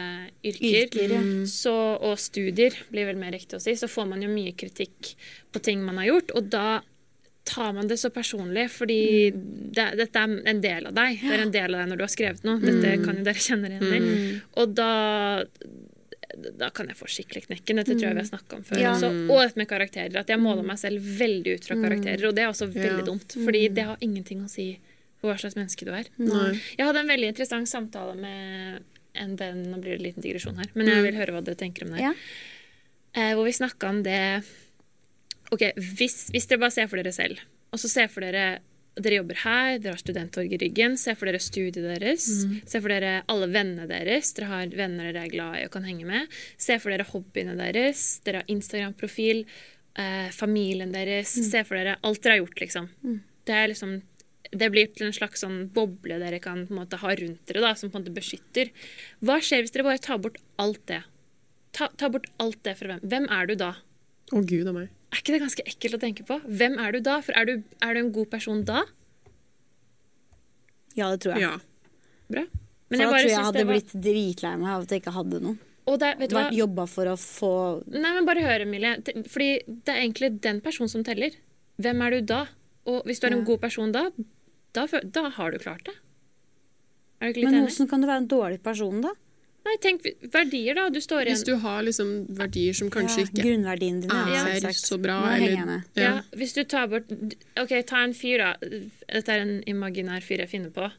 yrker, Yrker, ja. så, og studier, blir vel mer riktig å si, så får man jo mye kritikk på ting man har gjort, og da tar man det så personlig, fordi det, dette er en del av deg. Det er en del av deg når du har skrevet noe. Dette kan jo dere kjenne dere igjen i. Og da da kan jeg få skikkelig knekken. Dette tror jeg vi har snakka om før. Ja. også. Og dette med karakterer. At jeg måler meg selv veldig ut fra karakterer. Og det er også veldig Ja. dumt, fordi det har ingenting å si for hva slags menneske du er. Nei. Jeg hadde en veldig interessant samtale med en venn Nå blir det en liten digresjon her, men jeg vil høre hva dere tenker om det. Ja. Eh, hvor vi snakka om det Ok, hvis, hvis dere bare ser for dere selv, og så ser for dere dere jobber her, dere har studenttorg i ryggen. Se for dere studiet deres. Se for dere alle vennene deres. Dere har venner dere er glad i og kan henge med. Se for dere hobbyene deres. Dere har Instagram-profil. Eh, familien deres. Se for dere alt dere har gjort, liksom. Det er liksom det blir til en slags sånn boble dere kan på en måte ha rundt dere, da, som på en måte beskytter. Hva skjer hvis dere bare tar bort alt det? Ta, ta bort alt det fra hvem? Hvem er du da? Å, gud a meg. Er ikke det ganske ekkelt å tenke på? Hvem er du da? For er du, er du en god person da? Ja, det tror jeg. Ja. Bra. For da bare tror jeg jeg hadde var- blitt dritlei meg av at jeg ikke hadde noe. Og der, vet du hva? Vært jobba for å få Nei, men bare hør, Emilie. Fordi det er egentlig den personen som teller. Hvem er du da? Og hvis du er en Ja. god person da, da, da har du klart det. Er du ikke litt Men enig? hvordan kan du være en dårlig person, da? Nei, tenk verdier, da. Du står Hvis du har liksom verdier som kanskje ja, ikke Grunnverdiene dine. er ja, selvsagt. så bra, eller- ja. Ja. Hvis du tar bort OK, ta en fyr, da. Dette er en imaginær fyr jeg finner på.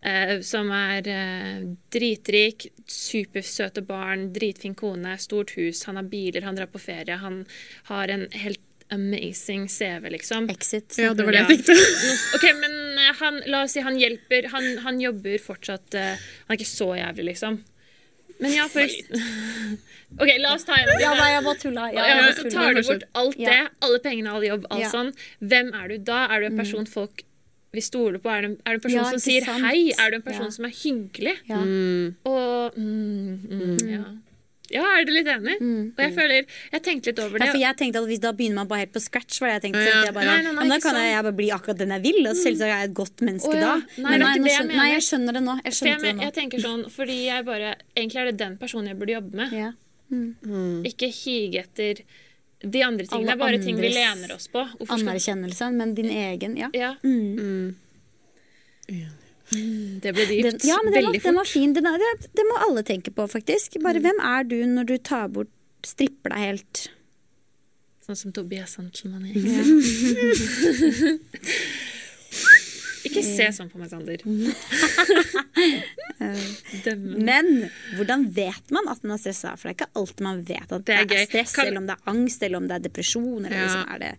Eh, som er eh, dritrik, supersøte barn, dritfin kone, stort hus, han har biler, han drar på ferie, han har en helt amazing CV, liksom. Exit. Ja, det var det jeg tenkte. Ok, men han, la oss si han hjelper Han, han jobber fortsatt uh, Han er ikke så jævlig, liksom. Men ja, for OK, la oss ta en Ja, nei, jeg bare tulla. Ja, ja, jeg så tar du bort alt det. Alle pengene, all jobb, alt Ja. Mm. sånn. Hvem er du da? Er du en person folk vil stole på? Er du, en- er du en person Ja, som sier sant? hei? Er du en person Ja. som er hyggelig? Ja. Mm. Og mm, mm, ja. Ja, er du litt enig? Og jeg føler Jeg tenkte litt over Ja, det. for jeg tenkte at hvis Da begynner man bare helt på scratch. Var det jeg tenkte, Ja, ja. jeg bare, Nei, nei, nei, men da kan jeg, jeg bare bli akkurat den jeg vil. Og selvsagt er jeg et godt menneske oh, ja. da. Nei, Men nei, jeg skjønner, nei, jeg skjønner det nå. Jeg skjønner jeg, det nå. jeg tenker sånn, fordi jeg bare Egentlig er det den personen jeg burde jobbe med. Ja. Ikke hige etter de andre tingene. Alle Det er bare ting vi lener oss på. Hvorfor skal Anerkjennelse, men din egen. Ja. ja, Mm. det ble dypt. Den, ja, men den var, fort. den var fin. Den er, det, det må alle tenke på, faktisk. Bare hvem er du når du tar bort Stripper deg helt? Sånn som Tobias Santelmann er. Ikke se sånn på meg, Sander. Men hvordan vet man at man er stressa? For det er ikke alltid man vet at Det det er er, stress, Kan- eller om det er angst, eller om det er depresjon, eller Ja. liksom er det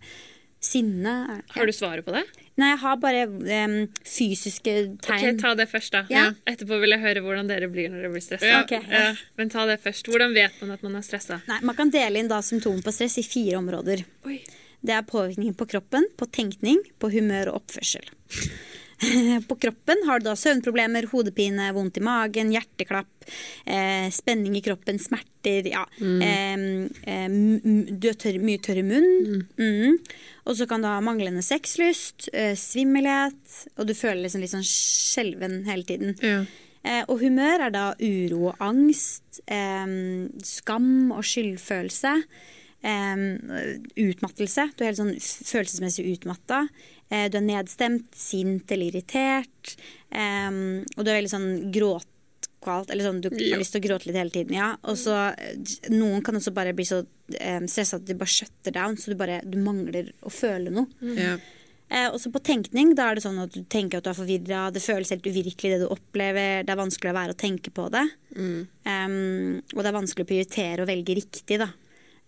sinne. Har du svaret på det? Nei, jeg har bare um, fysiske Ok. Ta det først, da. Ja. Etterpå vil jeg høre hvordan dere blir når dere blir stressa. Ja, ok. Ja, men ta det først. Hvordan vet man at man er stressa? Nei, man kan dele inn da symptomer på stress i fire områder. Oi. Det er påvirkning på kroppen, på tenkning, på humør og oppførsel. På kroppen har du da søvnproblemer, hodepine, vondt i magen, hjerteklapp, eh, spenning i kroppen, smerter, ja. Mm. eh, du har tørr, mye tørr i munnen. Mm. Og så kan du ha manglende sexlyst, eh, svimmelhet, og du føler liksom litt sånn skjelven hele tiden. Ja. Eh, og humør er da uro og angst, skam og skyldfølelse. Utmattelse. Du er helt sånn følelsesmessig utmatta. Eh, du er nedstemt, sint eller irritert. Eh, og du er veldig sånn gråtkvalt, eller sånn du Ja. har lyst til å gråte litt hele tiden. ja. Og så eh, Noen kan også bare bli så um, stressa at de bare shutter down, så du bare du mangler å føle noe. Ja. Eh, også på tenkning, da er det sånn at du tenker at du er forvirra, det føles helt uvirkelig det du opplever, det er vanskelig å være og tenke på det. Em, og det er vanskelig å prioritere og velge riktig, da.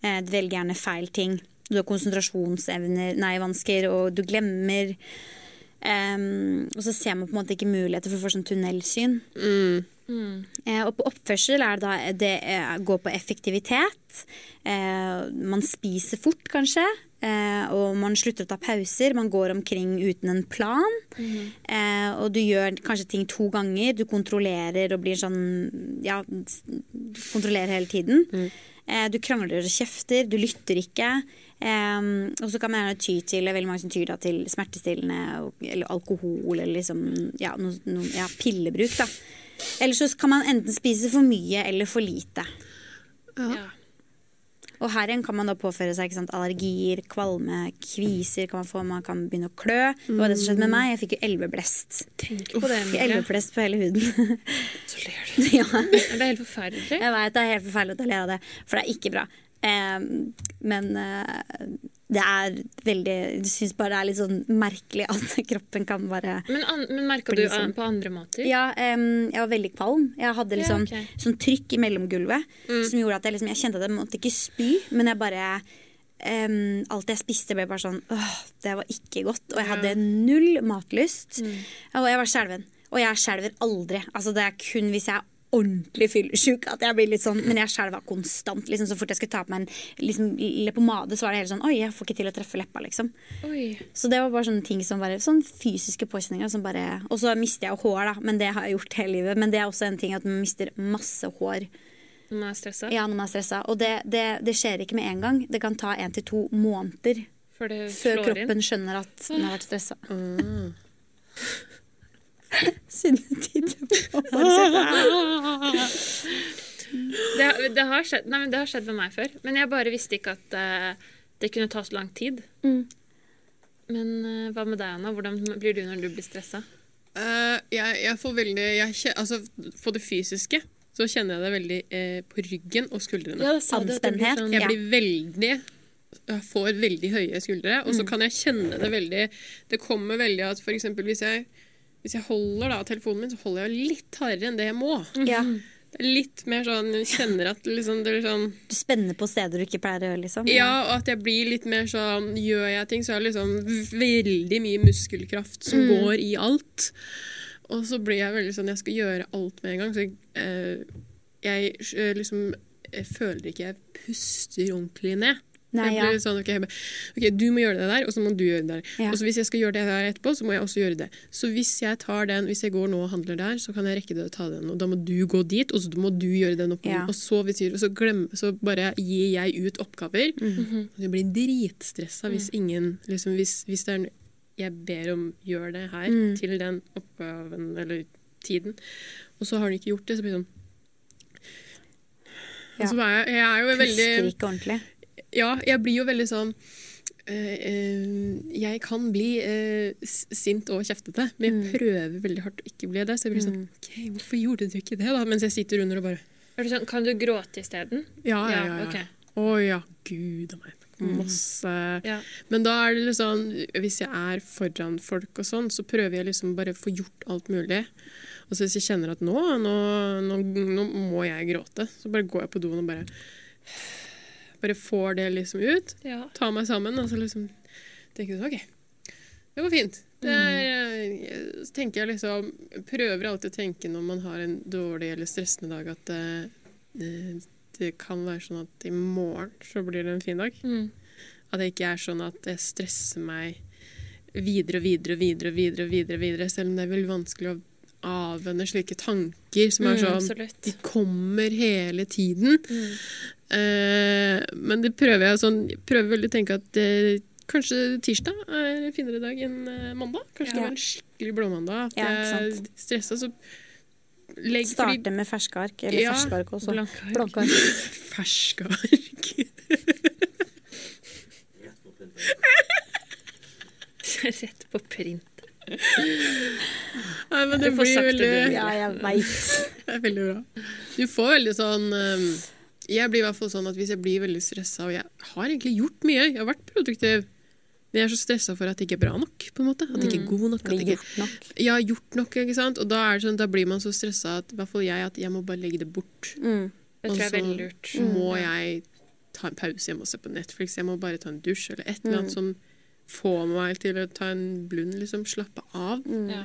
Eh, du velger gjerne feil ting. Du har konsentrasjonsevner, nei, vansker, og du glemmer. Um, og så ser man på en måte ikke muligheter for å få sånn tunnelsyn. Mm. Eh, og på oppførsel er det da det eh, går på effektivitet. Eh, man spiser fort, kanskje. Eh, og man slutter å ta pauser. Man går omkring uten en plan. Mm. og du gjør kanskje ting to ganger. Du kontrollerer og blir sånn Ja, kontrollerer hele tiden. Mm. du krangler og kjefter. Du lytter ikke. Um, og så kan man gjerne ty til veldig mange som tyr da, til smertestillende eller alkohol eller liksom ja, no, no, ja, pillebruk. da. Eller så kan man enten spise for mye eller for lite. Ja. Og her igjen kan man da påføre seg ikke sant, allergier, kvalme, kviser kan man få. Man kan begynne å klø. Det var det som skjedde med meg. Jeg fikk jo elveblest. Tenk på det, elveblest på hele huden. Så ler du. ja, Det er helt forferdelig. jeg vet det er helt forferdelig å le av det, for det er ikke bra. Eh, men eh, det er veldig Du syns bare det er litt sånn merkelig at kroppen kan bare Men, an, men merka du sånn. på andre måter? Ja, um, jeg var veldig kvalm. Jeg hadde liksom Ja, okay. sånn trykk i mellomgulvet som gjorde at jeg, liksom, jeg kjente at jeg måtte ikke spy, men jeg bare um, Alt jeg spiste, ble bare sånn åh, Det var ikke godt. Og jeg hadde null matlyst. Og jeg var skjelven. Og jeg skjelver aldri. Altså, det er kun hvis jeg er ordentlig fyllesyk at jeg blir litt sånn Men jeg skjelva konstant. Liksom, så fort jeg skulle ta på meg en liksom, leppepomade, så var det hele sånn Oi, jeg får ikke til å treffe leppa, liksom. Oi. Så det var bare sånne ting som bare Sånne fysiske påkjenninger som bare Og så mister jeg jo hår, da, men det har jeg gjort hele livet. Men det er også en ting at man mister masse hår Når man er stressa? ja, når man er stressa. Og det, det, det skjer ikke med en gang. Det kan ta én til to måneder Før det før kroppen inn? skjønner at den har vært stressa. På Det, har- det, har skjedd, nei, men det har skjedd med meg før. Men jeg bare visste ikke at uh, det kunne ta så lang tid. Mm. Men uh, hva med deg, Anna? Hvordan blir du når du blir stressa? Uh, jeg, jeg får veldig jeg, Altså, på det fysiske så kjenner jeg det veldig eh, på ryggen og skuldrene. Ja, Anspennhet. sånn- Jeg blir veldig jeg får veldig høye skuldre, og Mm. så kan jeg kjenne det veldig Det kommer veldig at eksempel hvis jeg, hvis jeg holder da telefonen min, så holder jeg litt hardere enn det jeg må. Ja. Det er litt mer sånn Jeg kjenner at liksom, det er sånn Du spenner på steder du ikke pleier å gjøre, liksom. Ja, og at jeg blir litt mer sånn Gjør jeg ting, så er det liksom veldig mye muskelkraft som går i alt. Og så blir jeg veldig sånn Jeg skal gjøre alt med en gang. Så jeg, eh, jeg eh, liksom jeg føler ikke jeg puster ordentlig ned. Nei, ja. sånn, ok, bare, ok, Du må gjøre det der, og så må du gjøre det der. Ja. Og så Hvis jeg skal gjøre det der etterpå, så må jeg også gjøre det. Så hvis jeg tar den, hvis jeg går nå og handler der, så kan jeg rekke det å ta den. Og da må du gå dit, og så må du gjøre den oppgaven. Ja. Og så, hvis jeg, så, glem, så bare gir jeg ut oppgaver. Mm. -hmm. jeg blir dritstressa hvis ingen liksom, hvis, hvis det er en- Jeg ber om gjør det her Mm. til den oppgaven eller tiden, og så har han ikke gjort det, så blir det sånn Ja. Er jeg, jeg er jo veldig Puster ikke ordentlig. Ja, jeg blir jo veldig sånn eh, eh, Jeg kan bli eh, sint og kjeftete, men jeg Mm. prøver veldig hardt å ikke bli det. Så jeg blir sånn OK, hvorfor gjorde du ikke det, da? Mens jeg sitter under og bare Er du sånn, kan du gråte isteden? Ja, ja, ja. ja. Okay. Å ja, gud a meg. Masse Ja. Men da er det litt sånn Hvis jeg er foran folk og sånn, så prøver jeg liksom bare å få gjort alt mulig. Og så hvis jeg kjenner at nå, nå, nå, nå må jeg gråte, så bare går jeg på doen og bare Bare får det liksom ut. ja. Ta meg sammen og så liksom tenker sånn, OK, det går fint. Det er, eh, så tenker jeg liksom Prøver alltid å tenke når man har en dårlig eller stressende dag, at det, det, det kan være sånn at i morgen så blir det en fin dag. Mm. At det ikke er sånn at jeg stresser meg videre og videre og videre, videre, videre, videre, selv om det er veldig vanskelig å avvenne slike tanker som er Mm, sånn absolutt. De kommer hele tiden. Mm. Eh, men det prøver jeg sånn prøver veldig å tenke at eh, kanskje tirsdag er en finere dag enn eh, mandag. Kanskje det var en skikkelig blåmandag. At Ja, jeg er stressa, så legg Starte med ferske ark, eller Ja, ferske ark også. Blanke ark. Ark. ferske ark. Rett på print. Nei, men Du det får blir veldig. Ja, jeg veit. Det er veldig bra. Du får veldig sånn um, Jeg blir i hvert fall sånn at hvis jeg blir veldig stressa, og jeg har egentlig gjort mye, jeg har vært produktiv, men jeg er så stressa for at det ikke er bra nok. på en måte. At det ikke er god nok. At det ikke, nok. har gjort nok, ikke sant? Og da, er det sånn, da blir man så stressa at i hvert fall jeg, at jeg må bare legge det bort. Mm. Det tror jeg er Og så veldig lurt. må jeg ta en pause hjemme og se på Netflix. Jeg må bare ta en dusj eller et eller Mm. annet som får meg til å ta en blund, liksom slappe av. Mm. Ja.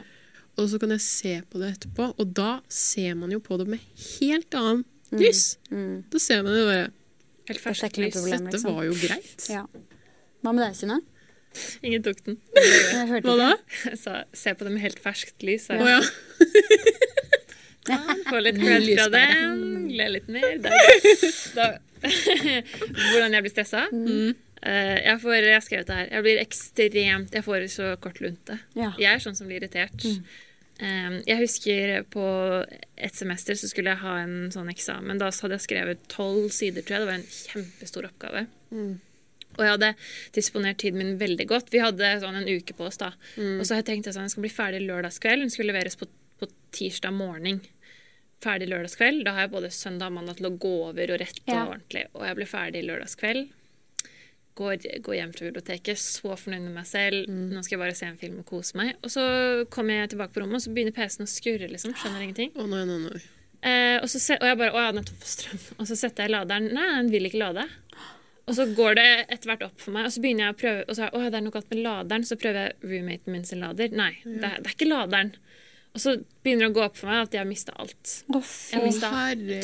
Og så kan jeg se på det etterpå, og da ser man jo på det med helt annen lys. Mm. Da ser man jo bare Helt er ferskt lys. liksom. Dette liksom. var jo greit. Ja. Hva med deg, Synne? Ingen tok den. Jeg Hva da? Jeg sa se på det med helt ferskt lys. Å jeg. ja. Få litt cred fra den, le litt mer. Da, da, hvordan jeg blir stressa? Eh, jeg, får, jeg har skrevet det her. Jeg blir ekstremt Jeg får så kort lunte. Ja. Jeg er sånn som blir irritert. Eh, jeg husker på et semester så skulle jeg ha en sånn eksamen. Da hadde jeg skrevet tolv sider, tror jeg. Det var en kjempestor oppgave. Og jeg hadde disponert tiden min veldig godt. Vi hadde sånn en uke på oss da. Og så hadde jeg tenkt sånn, jeg skal bli ferdig lørdagskveld. Den skulle leveres på, på tirsdag morgen. Ferdig lørdagskveld. Da har jeg både søndag og mandag til å gå over og rette Ja. og ordentlig. Og jeg ble ferdig lørdagskveld. Går, går hjem fra biblioteket, så fornøyd med meg selv. Nå skal jeg bare se en film og kose meg. Og så kommer jeg tilbake på rommet, og så begynner PC-en å skurre. liksom, Skjønner ingenting. Å nei, nei, nei. Eh, og, så se, og jeg bare Å, jeg hadde nettopp fått strøm. Og så setter jeg laderen. Nei, den vil ikke lade. Og så går det etter hvert opp for meg, og så begynner jeg å prøve Og så er, å, det er noe galt med laderen. Så prøver jeg roommaten min sin lader. Nei, det, er, det er ikke laderen. Og så begynner det å gå opp for meg at jeg har mista alt. Oh, Jeg mista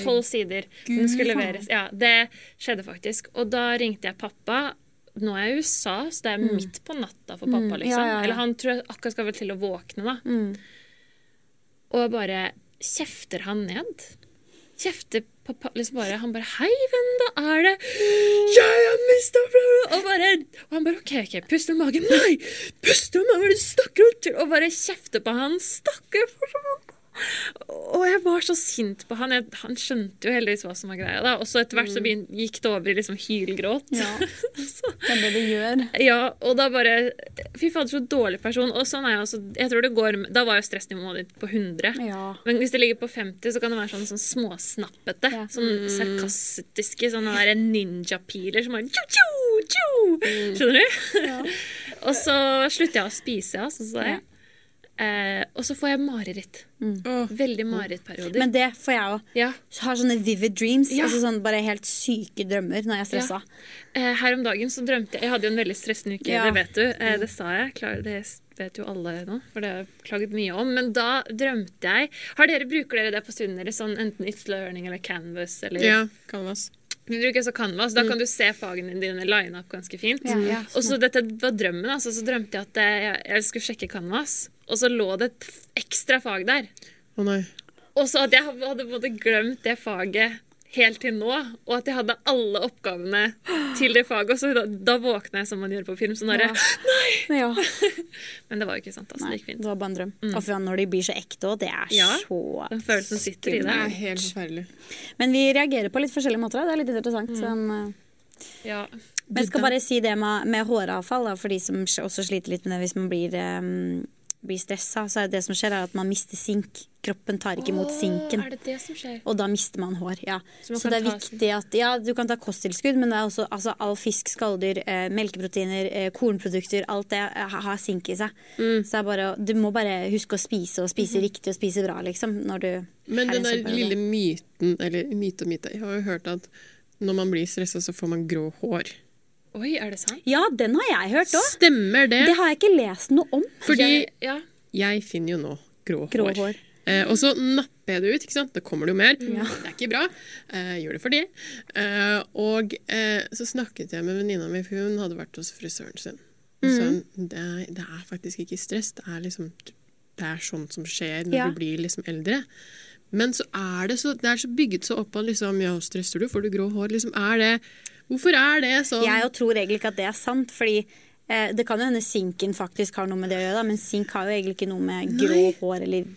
tolv sider. Den skulle leveres. Ja, det skjedde faktisk. Og da ringte jeg pappa. Nå er jeg i USA, så det er midt på natta for pappa. liksom. ja, ja. Eller han tror jeg akkurat skal vel til å våkne, da. Og bare kjefter han ned. Kjefter pappa liksom bare, Han bare 'Hei, venn, da er det Jeg har mista Og bare Og han bare 'OK, ok, pust med magen'. 'Nei, pust med magen, du snakker om?' til?» Og bare kjefter på han. Stakkar fortsatt. Og jeg var så sint på han. Jeg, han skjønte jo heldigvis hva som var greia. da Og så etter hvert så begynte, gikk det over i liksom hylgråt. Ja. så, Det er det det gjør. ja, og da bare Fy fader, så dårlig person. Og sånn er jeg også. Jeg tror det går Da var jo stressnivået ditt på 100. Ja. Men hvis det ligger på 50, så kan det være sånn, sånn småsnappete. Ja. Sånn sarkastiske sånne der ninjapiler som bare tjo, tjo, tjo. Skjønner du? og så slutter jeg å spise, altså. Så, deg. Eh, og så får jeg mareritt. Mm. Veldig marerittperioder. Men det får jeg òg. ja. Har sånne vivid dreams. Ja. Altså sånn bare helt syke drømmer når jeg er stressa. Eh, her om dagen så drømte jeg Jeg hadde jo en veldig stressende uke, Ja. det vet du. Eh, det sa jeg. Klar, det vet jo alle nå, for det har jeg klaget mye om. Men da drømte jeg Har dere, Bruker dere det på stunden deres, sånn enten It's Learning eller Canvas? Eller Ja, Canvas. Vi bruker så Canvas. Da kan du se fagene dine line up ganske fint. Ja, og så dette var drømmen. Altså, så drømte jeg at jeg, jeg skulle sjekke Canvas, og så lå det et ekstra fag der. Å nei. Og så at jeg hadde både glemt det faget helt til nå, og at jeg hadde alle oppgavene til det faget. Og så da, da våkna jeg som man gjør på film. Sånn derre Ja. Men det var jo ikke sant. Altså, Nei, det gikk fint. det var bare en drøm. Og for når de blir så ekte òg, det er Ja, så Den følelsen sitter i Det det er helt forferdelig. Men vi reagerer på litt forskjellige måter. Det er litt interessant. Sånn, eh, Ja. men jeg skal bare si det med, med håravfall, da, for de som også sliter litt med det hvis man blir, um, blir stressa. Så er det som skjer, er at man mister sink. Kroppen tar ikke imot sinken. Er det det som skjer? Og da mister man hår. ja. Så man Så, det er viktig at Ja, du kan ta kosttilskudd, men det er også altså, all fisk, skalldyr, eh, melkeproteiner, eh, kornprodukter, alt det eh, har sink i seg. Mm. Så det er bare, du må bare huske å spise, og spise riktig og spise bra, liksom, når du Men den der lille myten, eller myte og myte Jeg har jo hørt at når man blir stressa, så får man grå hår. Oi, er det sant? Ja, den har jeg hørt òg! Stemmer det? Det har jeg ikke lest noe om. Fordi Jeg, ja. jeg finner jo nå grå, Grå hår. hår. Eh, og så napper jeg det ut, ikke sant? Da kommer det jo mer. Det er ikke bra. Eh, gjør det for det. Eh, og eh, så snakket jeg med venninna mi, for hun hadde vært hos frisøren sin. Og sa hun, det, det er faktisk ikke stress, det er liksom Det er sånt som skjer når Ja. du blir liksom eldre. Men så er det så, det er så bygget så opp av liksom, ja, stresser du, får du grå hår, liksom, er det Hvorfor er det sånn? Jeg tror egentlig ikke at det er sant, fordi eh, det kan jo hende sinken faktisk har noe med det å gjøre, men sink har jo egentlig ikke noe med grå hår eller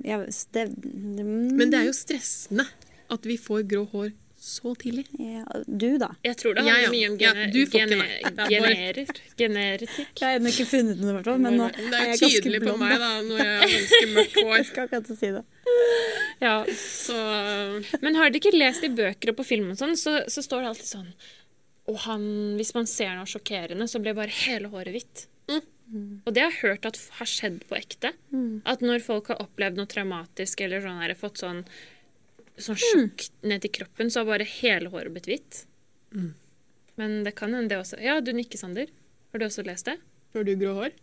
ja, det, Men det er jo stressende at vi får grå hår så tidlig. ja, Du, da? Jeg tror det Ja, handler ja. mye om Ja, gene, du får ikke meg. Det er bare- generer. Generetikk. Jeg har ennå ikke funnet noe, i hvert fall. Men nå det er er jeg Det er tydelig på meg da, når jeg har ganske mørkt hår. Jeg skal akkurat si det. Ja. Så Men har dere ikke lest i bøker og på film og sånn, så, så står det alltid sånn Og han, hvis man ser noe sjokkerende, så blir bare hele håret hvitt. Og det har jeg hørt at har skjedd på ekte. At når folk har opplevd noe traumatisk eller sånn her, fått sånn, sånn sjokk ned til kroppen, så har bare hele håret blitt hvitt. Men det kan hende det også. Ja, du nikker, Sander. Har du også lest det? Får du grå hår?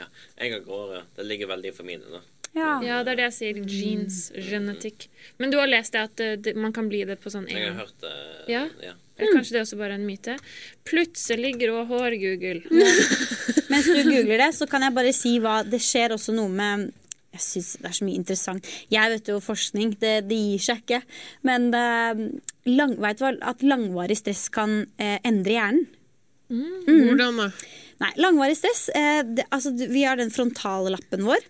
Ja, jeg har grå hår. ja. Det ligger veldig for mine, da. Ja. Ja, det er det jeg sier. Jeans. genetikk. Men du har lest det at eh, det, man kan bli det på sånn Jeg har hørt det. Ja. ja. Eller kanskje det er også bare en myte. Plutselig grå hår, Google. Mens du googler det, så kan jeg bare si hva Det skjer også noe med jeg synes Det er så mye interessant. Jeg vet jo forskning, det, det gir seg ikke. Men det, lang, vet du hva, at langvarig stress kan eh, endre hjernen. Hvordan da? Nei, langvarig stress eh, det, altså, Vi har den frontallappen vår.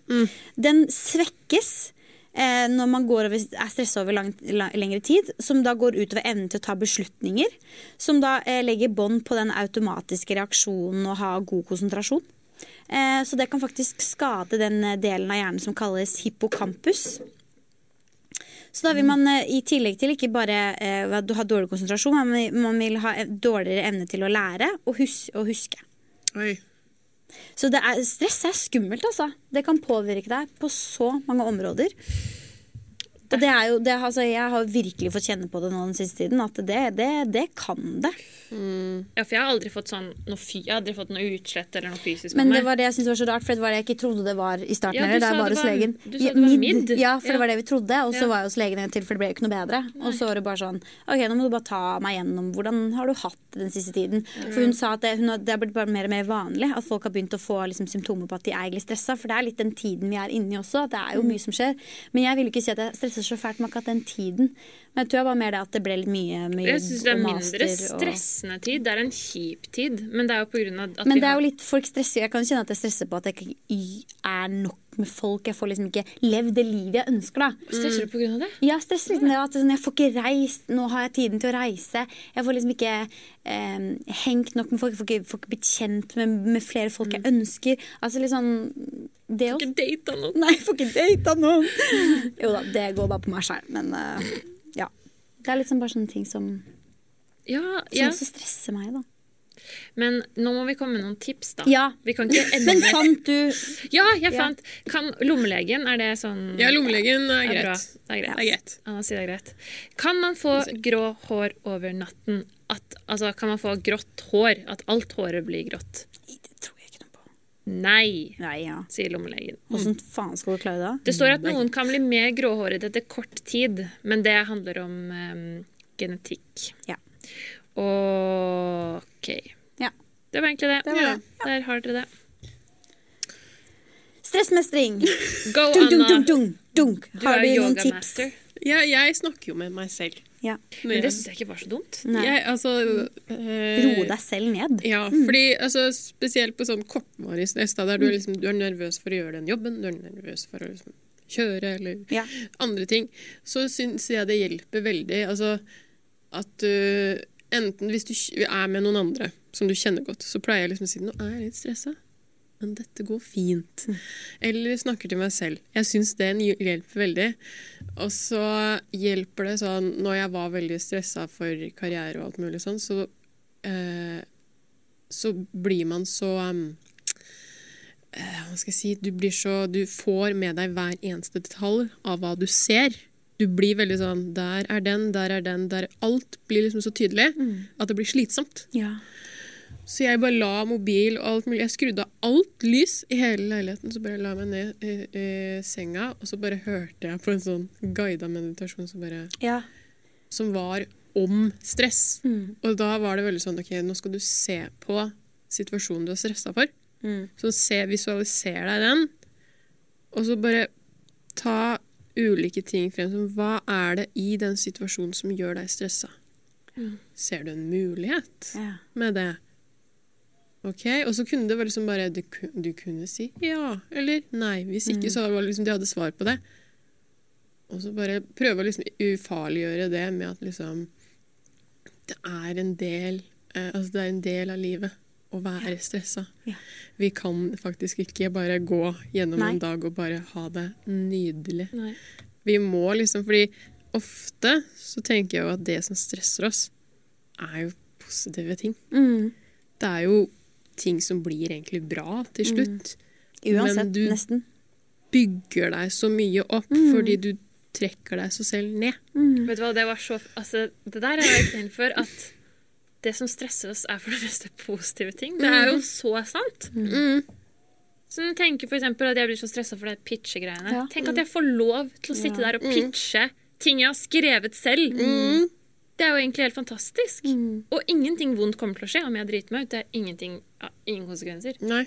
Den svekkes eh, når man går over, er stressa over lang, lang, lengre tid. Som da går utover evnen til å ta beslutninger. Som da eh, legger bånd på den automatiske reaksjonen og ha god konsentrasjon. Eh, så det kan faktisk skade den eh, delen av hjernen som kalles hippocampus. Så da vil man eh, i tillegg til ikke bare eh, ha dårlig konsentrasjon, man vil, man vil ha eh, dårligere evne til å lære og, hus og huske. Oi. Så det er, stress er skummelt, altså. Det kan påvirke deg på så mange områder. Og det er jo, det, altså, jeg har virkelig fått kjenne på det nå den siste tiden, at det, det, det kan det. Ja, for jeg har aldri fått sånn noe, jeg har aldri fått noe utslett eller noe fysisk Men det var det jeg syntes var så rart, for det var det jeg ikke trodde det var i starten. Ja, du heller, da sa jeg var det hos var- legen. du sa Ja, det var midd. mid. Ja, for Ja. det var det vi trodde. Og så Ja. var jeg hos legen en til, for det ble jo ikke noe bedre. Og så var det bare sånn OK, nå må du bare ta meg gjennom hvordan har du hatt det den siste tiden. For hun sa at det, hun har, det har blitt bare mer og mer vanlig at folk har begynt å få liksom, symptomer på at de er egentlig stressa. For det er litt den tiden vi er inne i også. Det er jo mye som skjer. Men jeg vil ikke si at jeg stresser så fælt med akkurat den tiden. Men jeg tror jeg var mer det at det ble litt mye med Jeg syns det er jobb mindre stressende Og... tid. Det er en kjip tid, men det er jo på grunn av at Men det er jo litt, folk stresser Jeg kan kjenne at jeg stresser på at jeg ikke er nok med folk. Jeg får liksom ikke levd det livet jeg ønsker, da. Stresser du på grunn av det? Ja, jeg stresser litt med det. At sånn, jeg får ikke reist. Nå har jeg tiden til å reise. Jeg får liksom ikke eh, hengt nok med folk. Jeg får ikke, får ikke blitt kjent med, med flere folk jeg ønsker. Altså litt sånn Det Får Ikke date noen. Nei, jeg får ikke data noen. Jo da, det går bare på meg sjæl, Men ja. Det er liksom bare sånne ting som, Ja, ja. Som stresser meg, da. Men nå må vi komme med noen tips, da. Ja. Vi kan ikke ende Men fant du Ja, jeg fant Kan Lommelegen, er det sånn Ja, lommelegen er Det er greit. Det er greit. Det er greit. Anna sier det er greit. Kan man få grå hår over natten? At, altså, kan man få grått hår? At alt håret blir grått? Det tror jeg ikke noe på. Nei, Nei, ja. sier lommelegen. Hvordan faen skal du klare det? Det står at noen kan bli mer gråhåret etter kort tid, men det handler om um, genetikk. Ja. OK. Ja. Det var egentlig det. Det var ja. Der har dere det. Stressmestring. Go, Dunk, dunk, Anna. dunk, dunk, dunk. Du Har er du noen yoga tips? master. Jeg, jeg snakker jo med meg selv. Ja. Men det syns jeg ikke var så dumt. Jeg, altså, eh, Ro deg selv ned. Ja, fordi altså, spesielt på sånn kortvarig stress, da, der du er, liksom, du er nervøs for å gjøre den jobben, du er nervøs for å liksom, kjøre eller Ja. andre ting, så syns jeg det hjelper veldig. Altså at du enten hvis du er med noen andre som du kjenner godt, så pleier jeg liksom å si nå er jeg litt stressa. Men dette går fint. Eller snakker til meg selv. Jeg syns det hjelper veldig. Og så hjelper det sånn Når jeg var veldig stressa for karriere og alt mulig sånn, så eh, så blir man så um, eh, Hva skal jeg si du, blir så, du får med deg hver eneste detalj av hva du ser. Du blir veldig sånn Der er den, der er den, der Alt blir liksom så tydelig at det blir slitsomt. Ja. Så jeg bare la mobil og alt mulig. Jeg skrudde av alt lys i hele leiligheten. Så bare la meg ned i, i senga, og så bare hørte jeg på en sånn guida meditasjon som bare ja. som var om stress. Mm. Og da var det veldig sånn OK, nå skal du se på situasjonen du er stressa for. Mm. Så se, visualiser deg den, og så bare ta ulike ting frem som hva er det i den situasjonen som gjør deg stressa? Ser du en mulighet ja. med det? Ok, Og så kunne det være liksom bare du, du kunne si ja eller nei. Hvis ikke, så var det liksom de hadde svar på det. Og så bare prøve å liksom ufarliggjøre det med at liksom Det er en del eh, Altså det er en del av livet å være stressa. Ja. Vi kan faktisk ikke bare gå gjennom Nei. en dag og bare ha det nydelig. Nei. Vi må liksom Fordi ofte så tenker jeg jo at det som stresser oss, er jo positive ting. Mm. Det er jo ting som blir egentlig bra til slutt. Uansett, Men du- nesten. Bygger deg så mye opp fordi du trekker deg så selv ned. Vet du hva, det var så Altså, det der har jeg tenkt for. at det som stresser oss, er for det meste positive ting. Det er jo så sant. Så når du tenker for at jeg blir så stressa for det pitchegreiene. Ja. Tenk at jeg får lov til å sitte Ja. der og pitche ting jeg har skrevet selv. Det er jo egentlig helt fantastisk. Og ingenting vondt kommer til å skje om jeg driter meg ut. Det er ingenting, ja, ingen konsekvenser. Nei.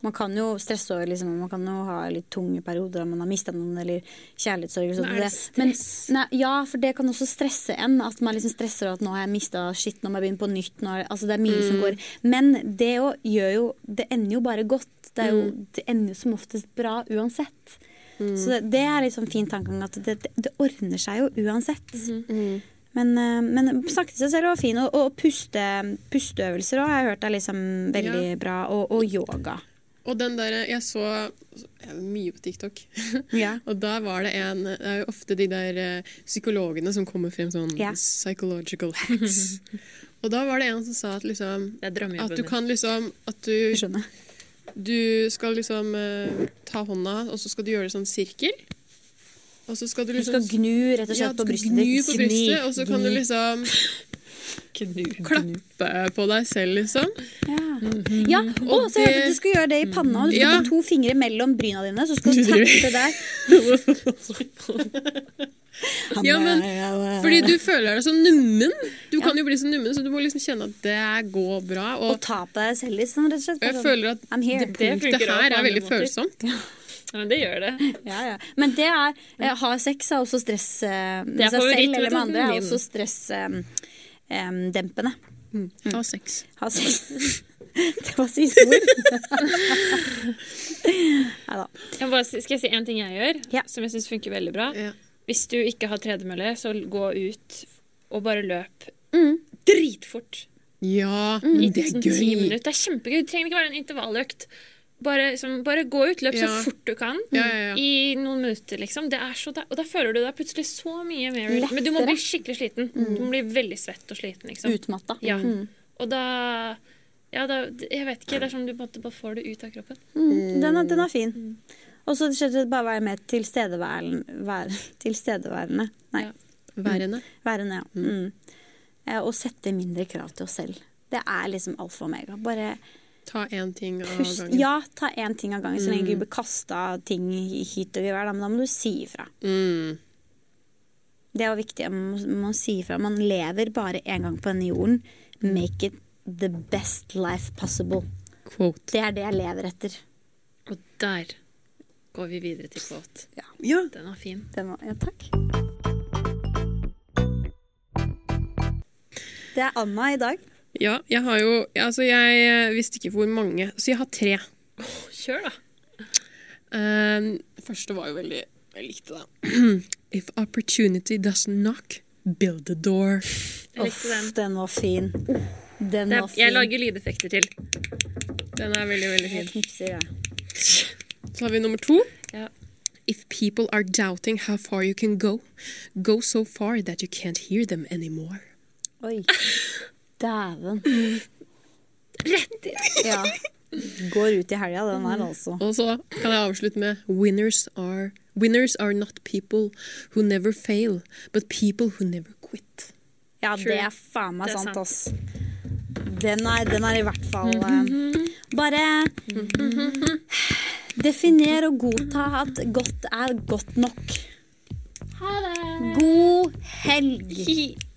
Man kan jo stresse over liksom, Man kan jo ha litt tunge perioder man har mista noen eller kjærlighetssorg. Men er det stress? Men, nei, ja, for det kan også stresse en. At man liksom stresser over at nå har jeg mista shit, nå må jeg begynne på nytt. Nå er, altså det er mye som går Men det jo, gjør jo Det ender jo bare godt. Det, er jo, det ender jo som oftest bra uansett. Så det, det er liksom fin tankegang at det, det, det ordner seg jo uansett. Men, eh, men snakke til seg selv var fin. Og, og puste, pusteøvelser òg har jeg hørt er liksom veldig Ja. bra. Og, og yoga. Og den der, jeg så jeg er mye på TikTok, Ja. og da var det en Det er jo ofte de der eh, psykologene som kommer frem sånn Ja. psychological hacks. og da var det en som sa at liksom At du kan liksom At du, du skal liksom uh, ta hånda, og så skal du gjøre det sånn sirkel. Og så skal du Du liksom skal gnu rett og ja, slett du på skal ditt. gnu på brystet, og så kan du liksom klappe på deg selv, liksom. Ja, Ja, og så det- hørte jeg at du skulle gjøre det i panna. Du skal Ja. ta to fingre mellom bryna dine, så skal du Du tappe der. Ja, men fordi du føler deg så nummen. Du kan jo bli så nummen, så du må liksom kjenne at det går bra. Og Og ta på deg selv sånn, rett og slett. jeg føler at det Det punktet her er veldig måter. følsomt. Ja, men det gjør det. Ja, ja. Men det er eh, Ha sex er også stress eh, med seg selv eller med andre. er også stressdempende. Ha sex. ha sex. det var siste ord. Nei da. Jeg bare, skal jeg si en ting jeg gjør, Ja. som jeg syns funker veldig bra? Ja. Hvis du ikke har tredemølle, så gå ut og bare løp Mm. dritfort. Ja, mm. det er ti gøy. minutter. Det er kjempegøy. Det trenger ikke være en intervalløkt. Bare, liksom, bare gå ut, løp Ja. så fort du kan Ja, ja, ja. i noen minutter, liksom. Det er så, og da føler du deg plutselig så mye mer Lettere. Men du må bli skikkelig sliten. Du må bli veldig svett og sliten, liksom. Utmatta. Ja. Mm. Og da Ja, da Jeg vet ikke. Det er som du på en måte bare får det ut av kroppen. Mm. Den, er, den er fin. Og så rett og slett bare være mer tilstedeværende. Være, tilstedeværende. Nei, Ja. Værende. værende, ja. Mm. Eh, Og sette mindre krav til oss selv. Det er liksom alfa og omega. Bare Ta én ting av pust. gangen. Ja, ta én ting av gangen, så lenge du blir kasta ting hit og gevær. Men da må du si ifra. Mm. Det er jo viktig. Man må, si ifra. Man lever bare én gang på denne jorden. Make it the best life possible. Quote. Det er det jeg lever etter. Og der går vi videre til quote. Ja. Den var fin. Den var, ja, takk. Det er Anna i dag. Ja, jeg har jo Altså, jeg eh, visste ikke hvor mange, så jeg har tre. Kjør, da. Um, første var jo veldig Jeg likte det. If opportunity doesn't knock, build a door. Jeg likte den. Den var fin. Den er, var fin. jeg lager lydeffekter til. Den er veldig, veldig fin. Jeg knipser, jeg. Så har vi nummer to. Ja. If people are doubting how far you can go, go so far that you can't hear them anymore. Oi. Dæven. Rett inn! Ja. Går ut i helga, den her, altså. Og så kan jeg avslutte med Winners are, winners are not people who never fail, but people who never quit. Ja, True. det er faen meg er sant, sant. ass. Den er, den er i hvert fall eh, Bare definer og godta at godt er godt nok. Ha det. God helg! Hi.